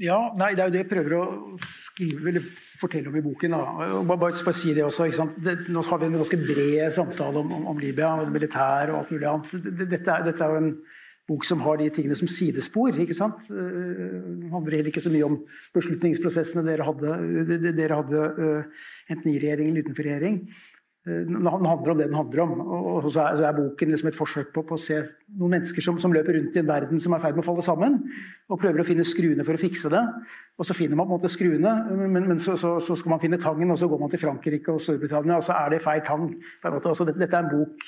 Ja, nei, Det er jo det jeg prøver å skrive, eller fortelle om i boken. Da. Bare, bare, bare si det også, det, Nå har vi en ganske bred samtale om, om, om Libya og militær og alt mulig annet. Dette dette er, jo en bok som har de tingene som sidespor. ikke sant? Det handler heller ikke så mye om beslutningsprosessene dere hadde, dere hadde enten i regjering eller utenfor regjering. Eh, den handler om det den handler om. Og så er, så er boken liksom et forsøk på, på, å se noen mennesker som, som, løper rundt i en verden som er i ferd med å falle sammen, og prøver å finne skruene for å fikse det. Og så finner man på en måte skruene, men, men så, så, så, skal man finne tangen, og så går man til Frankrike og Storbritannia, og så er det feil tang. Altså, dette, er en bok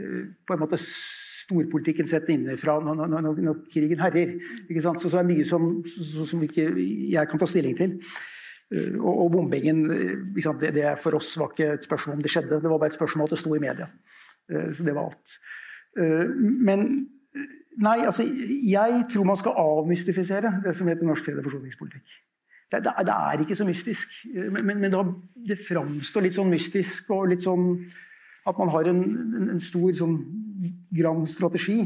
eh, på en måte storpolitikken sett innenfra når, når, når, når krigen herjer. Så, så, er det mye som, som ikke jeg kan ta stilling til. Uh, og, og, bombingen det, det, for oss var ikke et spørsmål om det skjedde, det var bare et spørsmål om at det sto i media. Uh, så det var alt. Men nei, altså, jeg tror man skal avmystifisere det som heter norsk fred- og forsoningspolitikk. Det, det, det, er ikke så mystisk, men, men, men det framstår litt sånn mystisk og litt sånn at man har en, en, en stor sånn grand strategi.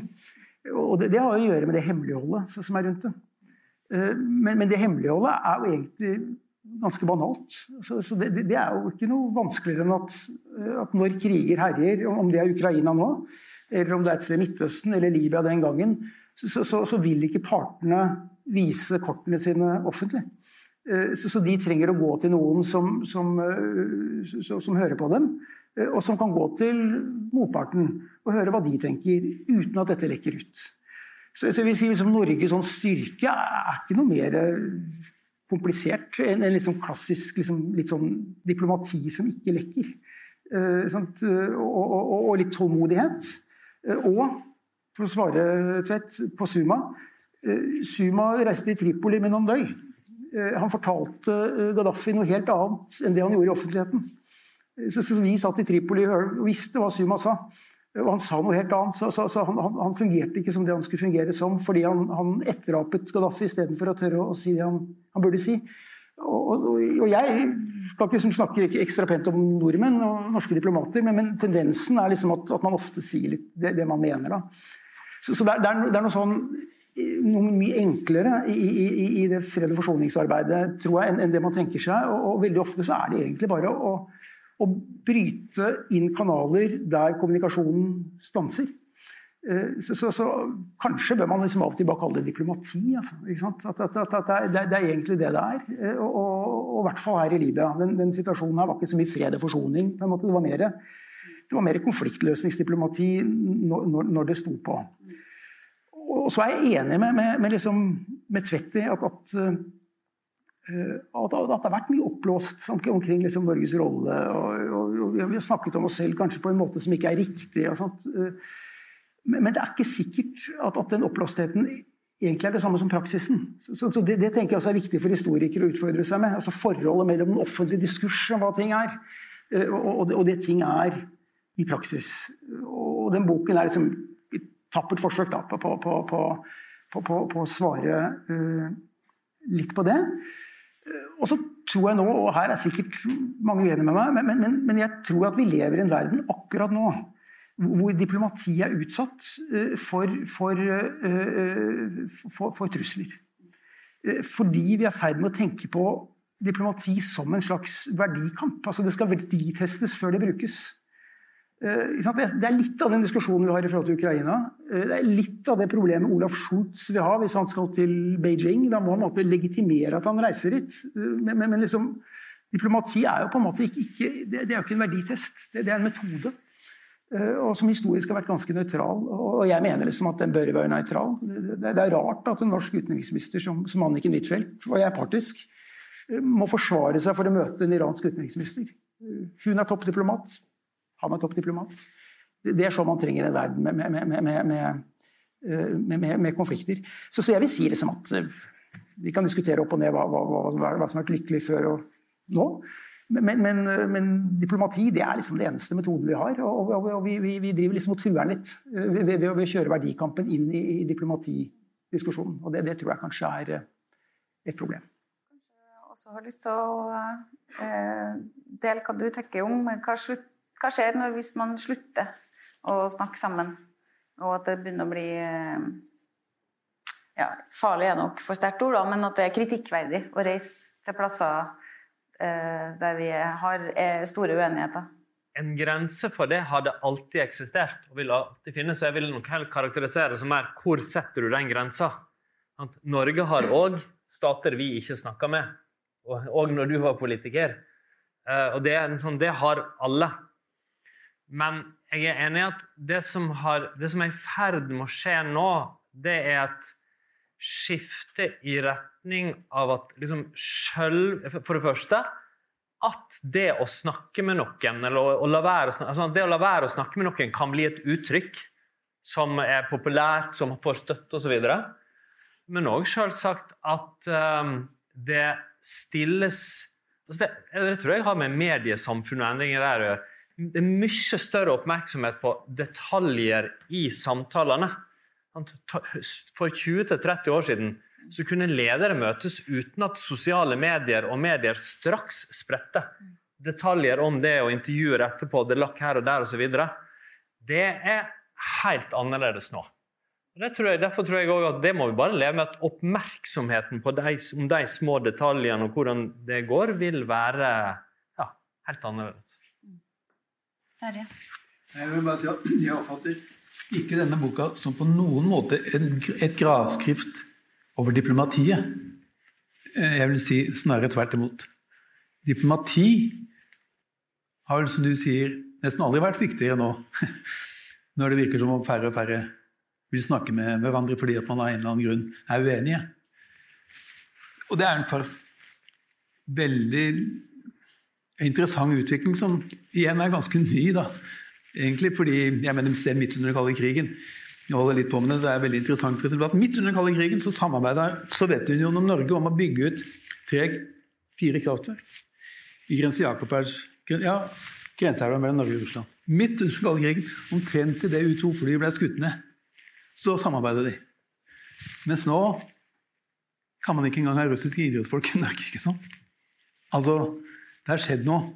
Og det, det, har å gjøre med det hemmeligholdet som er rundt det. Eh, men, men det hemmeligholdet er jo egentlig ganske banalt. Så, så det, det, er jo ikke noe vanskeligere enn at, eh, at, når kriger herjer, om det er Ukraina nå, eller om det er et sted i Midtøsten eller Libya den gangen, så, så, så vil ikke partene vise kortene sine offentlig. Eh, så, de trenger å gå til noen som, som, som hører på dem, Eh, og som kan gå til motparten og høre hva de tenker, uten at dette lekker ut. Så, jeg vil si liksom, Norges sånn styrke er ikke noe mer eh, komplisert enn en liksom klassisk liksom, litt sånn diplomati som ikke lekker. Eh, og, og, og, litt tålmodighet. Eh, og, for å svare Tvedt, på Suma eh, Suma reiste til Tripoli med noen døy. Eh, han fortalte Gaddafi noe helt annet enn det han gjorde i offentligheten. Så, så, vi satt i Tripoli og visste hva Suma sa. Og han sa noe helt annet. Så, så han, han, han, fungerte ikke som det han skulle fungere som, fordi han, han etterapet Gaddafi istedenfor å tørre å si det han, burde si. Og, og, og, jeg skal liksom snakke ekstra pent om nordmenn og norske diplomater, men, men tendensen er liksom at, at, man ofte sier litt det, det man mener. Da. Så, så det, er, det, er, noe sånn noe mye enklere i, i, i det fred- og forsoningsarbeidet tror jeg, enn, enn det man tenker seg. Og, og, veldig ofte så er det egentlig bare å bryte inn kanaler der kommunikasjonen stanser. Eh, så, så, så, kanskje bør man liksom av og til bare kalle det diplomati. Altså, at, at, at, det, er, egentlig det det er. Eh, og, og, og i hvert fall her i Libya. Den, den, situasjonen her var ikke så mye fred og forsoning. på en måte. Det var mer, det var mer konfliktløsningsdiplomati når, når, når, det sto på. Og så er jeg enig med, med, med, liksom, med Tvedt at, at Eh, at, det har vært mye oppblåst omkring liksom Norges rolle. Og, og, og, vi har snakket om oss selv kanskje på en måte som ikke er riktig. Eh, men, men, det er ikke sikkert at, at, den oppblåstheten egentlig er det samme som praksisen. Så, så det, det, tenker jeg også er viktig for historikere å utfordre seg med. altså Forholdet mellom den offentlige diskurs om hva ting er, eh, og, det, og det ting er i praksis. Og den boken er liksom et tappert forsøk da, på, på, på, på, å svare uh, litt på det. Og så tror jeg nå, og her er sikkert mange uenige med meg, men, men, men, jeg tror at vi lever i en verden akkurat nå hvor diplomati er utsatt eh, for, for, eh, for, for trusler. Eh, fordi vi er i ferd med å tenke på diplomati som en slags verdikamp. Altså Det skal verditestes før det brukes. Eh, det er litt av den diskusjonen vi har i forhold til Ukraina. Eh, det er litt av det problemet Olaf Schultz vil ha hvis han skal til Beijing. Da må han legitimere at han reiser dit. Eh, men, men, men liksom, diplomati er jo på en måte ikke, ikke det, det, er jo ikke en verditest, det, det, er en metode. Og som historisk har vært ganske nøytral. Og jeg mener liksom at den bør være nøytral. Det, det er rart at en norsk utenriksminister som, som Anniken Huitfeldt, og jeg er partisk, må forsvare seg for å møte en iransk utenriksminister. Hun er toppdiplomat. Han er toppdiplomat. Det er sånn man trenger en verden med, med, med, med konflikter. Så, så, jeg vil si liksom at eh, vi kan diskutere opp og ned hva, hva, hva, hva som har vært lykkelig før og nå. Men, men, men, diplomati det er liksom det eneste metoden vi har. Og, og, og vi, vi, driver liksom og truer den litt eh, ved, ved, å kjøre verdikampen inn i, i diplomatidiskusjonen. Og det, det, tror jeg kanskje er eh, et problem. Jeg også har lyst til å eh, dele hva du tenker om hva slutt hva skjer hvis man slutter å snakke sammen, og at det begynner å bli eh, ja, Farlig er nok for sterkt ord, da, men at det er kritikkverdig å reise til plasser eh, der vi har store uenigheter. En grense for det hadde alltid eksistert og vil alltid finnes. Jeg vil nok heller karakterisere det som mer hvor setter du den grensa? Norge har òg stater vi ikke snakker med, òg når du var politiker. Eh, og det, sånn, det har alle. Men jeg er enig i at det som, har, det som er i ferd med å skje nå, det er et skifte i retning av at liksom selv, For det første at det å snakke med noen, eller å, å la være, altså det å la være å snakke med noen, kan bli et uttrykk. som er populært, som får støtte osv. Men òg selvsagt at um, det stilles altså det, det, tror jeg har med mediesamfunn og endringer der å gjøre. Det er mye større oppmerksomhet på detaljer i samtalene. For 20-30 år siden så kunne ledere møtes uten at sosiale medier og medier straks spredte detaljer om det og intervjuer etterpå, det lakk her og der osv. Det er helt annerledes nå. Tror jeg, derfor tror jeg også at det må vi bare leve med, at oppmerksomheten på de, om de små detaljene og hvordan det går, vil være ja, helt annerledes. Terje? Jeg vil bare si at jeg oppfatter ikke denne boka som på noen måte et gravskrift over diplomatiet. Eh, jeg vil si snarere tvert imot. Diplomati har vel, som du sier, nesten aldri vært viktigere nå. Når det virker som om færre og færre vil snakke med hverandre fordi at man av en eller annen grunn er uenige. Og det er en veldig interessant utvikling som igjen er ganske ny. da. Egentlig fordi jeg mener selv midt under den kalde krigen jeg holder litt på med det, det er veldig interessant at Midt under den kalde krigen så samarbeida Sovjetunionen og Norge om å bygge ut tre-fire kraftverk i Grense Jakobers ja, grenseelva mellom Norge og Russland. Midt under den kalde krigen, omtrent idet U2-flyet ble skutt ned, så samarbeidet de. Mens nå kan man ikke engang ha russiske idrettsfolk i Norge. ikke sant? Altså, det har skjedd noe.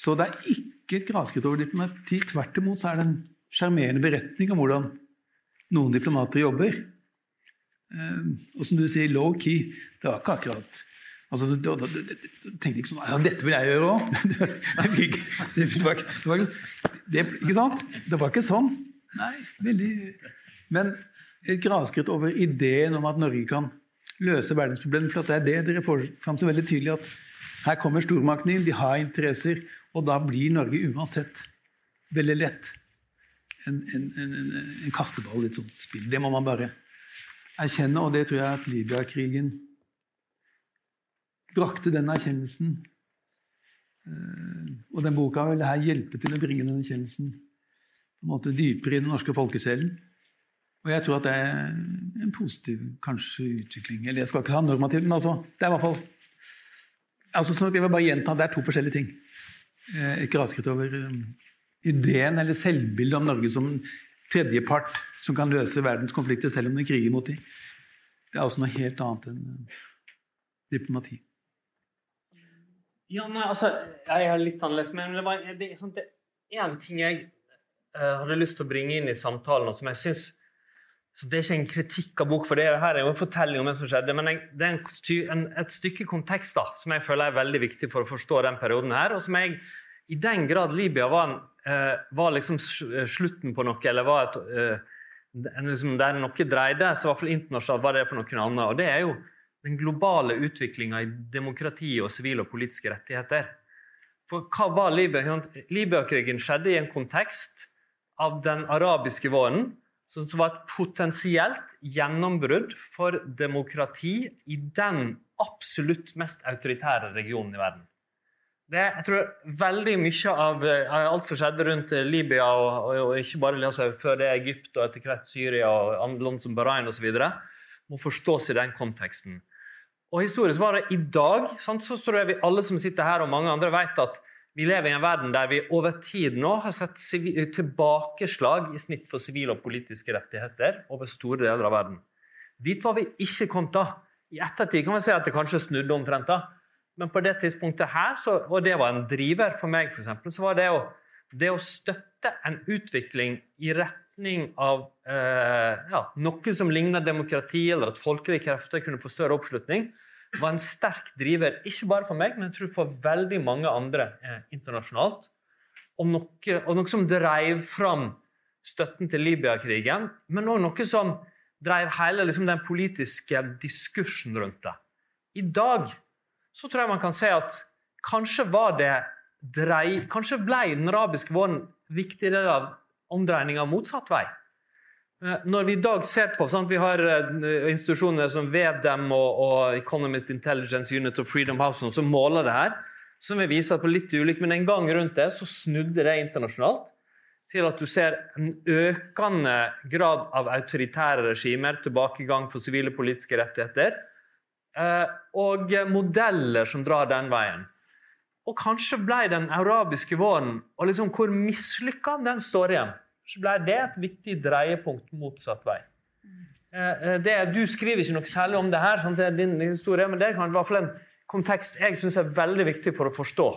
Så det er ikke et graskritt over diplomati. Tvert imot så er det en sjarmerende beretning om hvordan noen diplomater jobber. Ehm, og som du sier, low-key. Det var ikke akkurat altså, du, du, du, du, tenkte ikke sånn ja, 'Dette vil jeg gjøre òg'. det, var, ikke sant? Det var ikke sånn. Nei, veldig Men et graskritt over ideen om at Norge kan løse verdensproblemet. For det er det dere får fram så veldig tydelig at her kommer stormaktene inn, de har interesser, og da blir Norge uansett veldig lett en, en, en, en kasteball i et sånt spill. Det må man bare erkjenne, og det tror jeg at Libya-krigen brakte den erkjennelsen. Eh, og den boka vil her hjelpe til å bringe den erkjennelsen på en måte dypere i den norske folkesjelen. Og jeg tror at det er en positiv kanskje utvikling. Eller jeg skal ikke ha normativ, men altså, det er i hvert fall altså, sånn Jeg vil bare gjenta at det er to forskjellige ting. Eh, ikke grasskritt over um, ideen eller selvbildet om Norge som tredjepart som kan løse verdens konflikter selv om det kriger mot dem. Det er altså noe helt annet enn uh, diplomati. Ja, nei, altså, Jeg er litt annerledes, men det, var, det, sånn, én ting jeg uh, hadde lyst til å bringe inn i samtalen, og som jeg syns så Det er ikke en kritikk av bok, for det her er jo en fortelling om det som skjedde. Men det er en, et stykke kontekst da, som jeg føler er veldig viktig for å forstå den perioden. her, og som jeg, I den grad Libya var en Eh, var liksom eh, slutten på noe, eller var et, eh, liksom, der noe dreide så i hvert fall internasjonalt var det på noen annet. Og det er jo den globale utviklinga i demokrati og sivile og politiske rettigheter. For hva var Libya? Libya-krigen skjedde i en kontekst av den arabiske våren, som var et potensielt gjennombrudd for demokrati i den absolutt mest autoritære regionen i verden. Det, jeg tror veldig mye av, av, alt som skjedde rundt Libya, og, og, og ikke bare altså, før det Egypt og etter hvert Syria og land som Bahrain osv., må forstås i den konteksten. Og historisk var det i dag, sant, så tror jeg vi alle som sitter her og mange andre vet at vi lever i en verden der vi over tid nå har sett tilbakeslag i snitt for sivile og politiske rettigheter over store deler av verden. Dit var vi ikke kommet da. I ettertid kan vi si at det kanskje snudde omtrent. da. Men på det tidspunktet her, så, og det var en driver for meg, f.eks., så var det å, det å støtte en utvikling i retning av eh, ja, noe som ligner demokrati, eller at folkelige krefter kunne få større oppslutning, var en sterk driver, ikke bare for meg, men jeg tror for veldig mange andre eh, internasjonalt. Og noe, og noe, som dreiv fram støtten til Libya-krigen, men òg noe som dreiv hele liksom, den politiske diskursen rundt det. I dag så tror jeg man kan si at kanskje var det drei, Kanskje ble den arabiske våren viktig del av omdreininga motsatt vei. Eh, når vi i dag ser på sant, Vi har uh, institusjoner som VDM og, og, Economist Intelligence Unit og Freedom House som måler det her, som vil vise at på litt ulikt, men en gang rundt det så snudde det internasjonalt til at du ser en økende grad av autoritære regimer, tilbakegang for sivile politiske rettigheter, eh, og modeller som drar den veien. Og kanskje ble den arabiske våren, og liksom hvor mislykka den står igjen, så ble det et viktig dreiepunkt motsatt vei. Eh, det, du skriver ikke noe særlig om det her, sånn, det er din historie, men det er i hvert fall en kontekst jeg syns er veldig viktig for å forstå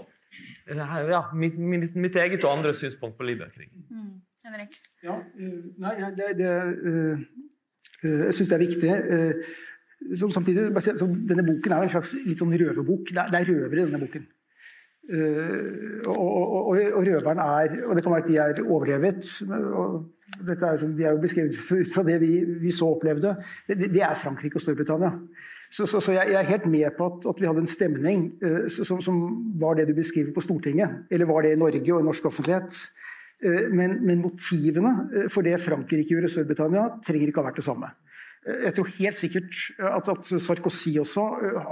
ja, mitt, mitt, mitt, eget og andres synspunkt på Libya-krigen. Mm. Henrik? Ja, nei, det, det, jeg syns det er viktig. Samtidig, denne boken er en slags litt sånn røverbok. Er, det er røvere i denne boken. Uh, og, og, og, røveren er Og det kan være at de er overlevet. Er, de er jo beskrevet ut fra det vi, vi så opplevde. Det, det, er Frankrike og Storbritannia. Så, så, så jeg, jeg, er helt med på at, at vi hadde en stemning uh, som, som, var det du beskriver på Stortinget. Eller var det i Norge og i norsk offentlighet. Uh, men, men, motivene for det Frankrike gjorde i Storbritannia, trenger ikke ha vært det samme. Jeg tror helt sikkert at, at Sarkozy også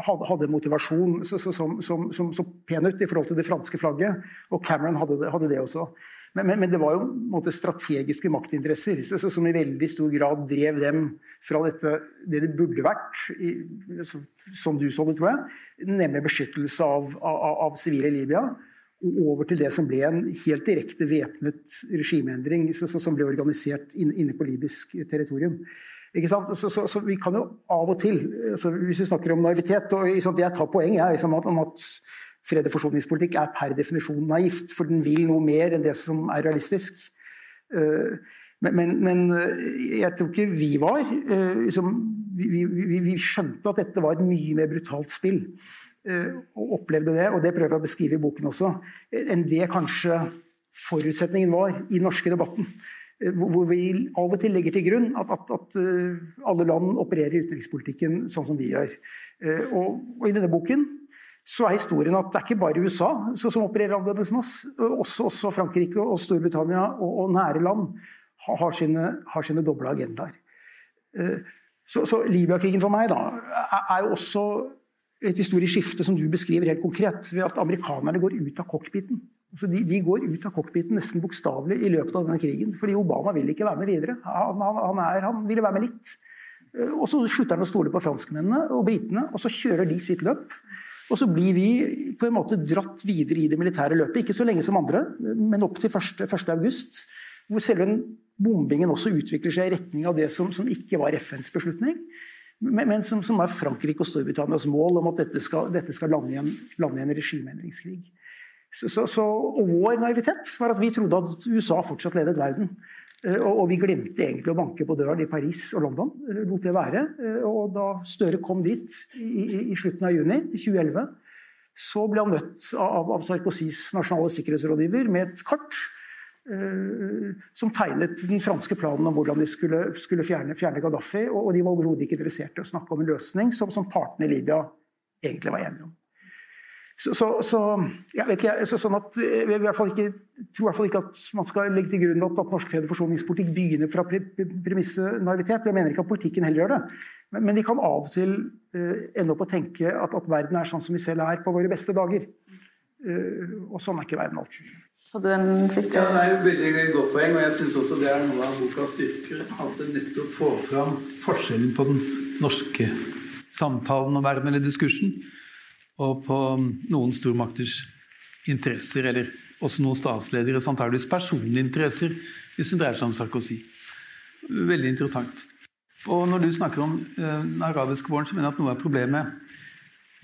hadde, hadde motivasjon som, så pen ut i forhold til det franske flagget. Og Cameron hadde det, hadde det også. Men, men, men, det var jo måte, strategiske maktinteresser så, som i veldig stor grad drev dem fra dette, det det burde vært, i, som du så det, tror jeg, nemlig beskyttelse av, sivile i Libya, og over til det som ble en helt direkte væpnet regimeendring så, så, som ble organisert inne på libysk territorium. Så, så, så, vi kan jo av og til, hvis vi snakker om naivitet og Jeg tar poeng jeg, liksom, om at fred- og forsoningspolitikk er per definisjon naivt, for den vil noe mer enn det som er realistisk. Eh, men, men, men eh, jeg tror ikke vi var liksom, vi, vi, vi, skjønte at dette var et mye mer brutalt spill. Og opplevde det, og det prøver jeg å beskrive i boken også, enn det kanskje forutsetningen var i norske debatten. Hvor vi av og til legger til grunn at, at, at alle land opererer i utenrikspolitikken sånn som vi gjør. Og, og i denne boken så er historien at det er ikke bare USA som opererer annerledes enn oss. Også, også, Frankrike og Storbritannia og, og nære land har sine, har sine doble agendaer. Eh, så, så Libya-krigen for meg da, er jo også et historisk skifte som du beskriver helt konkret, ved at amerikanerne går ut av cockpiten. Altså de, de, går ut av cockpiten nesten bokstavelig i løpet av denne krigen. Fordi Obama vil ikke være med videre. Han, han, han, er, han ville være med litt. Eh, og så slutter han å stole på franskmennene og britene, og så kjører de sitt løp. Og så blir vi på en måte dratt videre i det militære løpet. Ikke så lenge som andre, men opp til 1. 1. august. Hvor selve bombingen også utvikler seg i retning av det som, som ikke var FNs beslutning. Men, men som, som, er Frankrike og Storbritannias mål om at dette skal, dette skal lande i en, i en regimeendringskrig. Så, så, så, og vår naivitet var at vi trodde at USA fortsatt ledet verden. Og, og vi glemte egentlig å banke på døren i Paris og London. Eh, lot det være. Eh, og da Støre kom dit i, i slutten av juni 2011, så ble han møtt av, av Sarkozys nasjonale sikkerhetsrådgiver med et kart uh, som tegnet den franske planen om hvordan de skulle, skulle fjerne, fjerne, Gaddafi. Og, og de var overhodet ikke interessert i å snakke om en løsning som, som partene i Libya egentlig var enige om. Så, så, så, jeg vet ikke, så, sånn at, jeg jeg, jeg ikke, tror i hvert fall ikke at man skal legge til grunn at, at norsk fred- og forsoningspolitikk begynner fra pre, premisset naivitet. Jeg mener ikke at politikken heller gjør det. Men, men vi kan av og til uh, ende opp å tenke at, at, verden er sånn som vi selv er på våre beste dager. Uh, og sånn er ikke verden alltid. Hadde du en siste Ja, Det er et veldig godt poeng, og jeg syns også det er noe av bokas styrker. At det nettopp får fram forskjellen på den norske samtalen om verden eller diskursen og på noen stormakters interesser, eller også noen statslederes antageligvis personlige interesser, hvis det dreier seg om Sarkozy. Veldig interessant. Og når du snakker om eh, den arabiske våren, så mener jeg at noe av problemet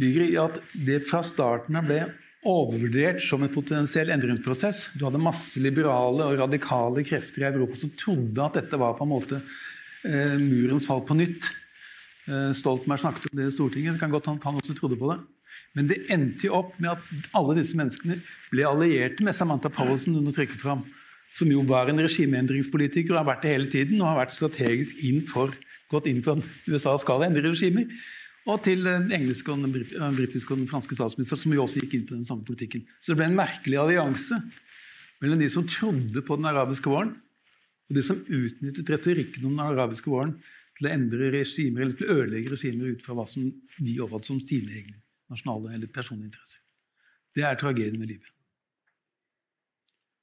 ligger i at det fra starten av ble overvurdert som en potensiell endringsprosess. Du hadde masse liberale og radikale krefter i Europa som trodde at dette var på en måte eh, murens fall på nytt. Eh, Stoltenberg snakket om det i Stortinget. Det kan godt han, han også trodde på det. Men det endte jo opp med at alle disse menneskene ble allierte med Samantha Powelson under trekker fram, som jo var en regimeendringspolitiker og har vært det hele tiden og har vært strategisk inn for, gått inn for at USA skal endre regimer. Og til den engelske, og den britiske og den franske statsminister, som jo også gikk inn på den samme politikken. Så det ble en merkelig allianse mellom de som trodde på den arabiske våren, og de som utnyttet retorikken om den arabiske våren til å endre regimer, eller til å ødelegge regimer ut fra hva som de oppfattet som sine egne nasjonale eller personlige interesser. Det er tragedien med livet.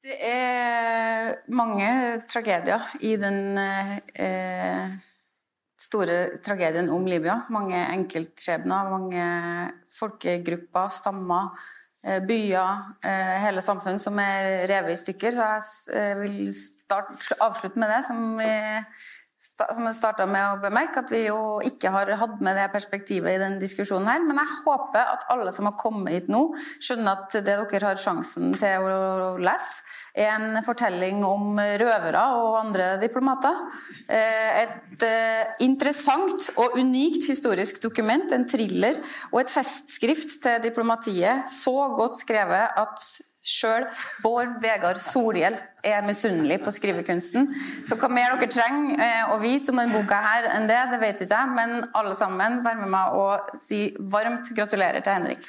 Det er mange tragedier i den eh, store tragedien om Libya. Mange enkeltskjebner, mange folkegrupper, stammer, eh, byer, eh, hele samfunn som er revet i stykker. Så jeg eh, vil start, avslutte med det, som vi som jeg starta med å bemerke, at vi jo ikke har hatt med det perspektivet i denne diskusjonen her. Men jeg håper at alle som har kommet hit nå, skjønner at det dere har sjansen til å lese, er en fortelling om røvere og andre diplomater. Eh, et eh, interessant og unikt historisk dokument, en thriller og et festskrift til diplomatiet. Så godt skrevet at Sjøl Bård Vegard Solhjell er misunnelig på skrivekunsten. Så hva mer dere trenger eh, å vite om denne boka her enn det, det vet ikke jeg. Men alle sammen, vær med meg og si varmt gratulerer til Henrik.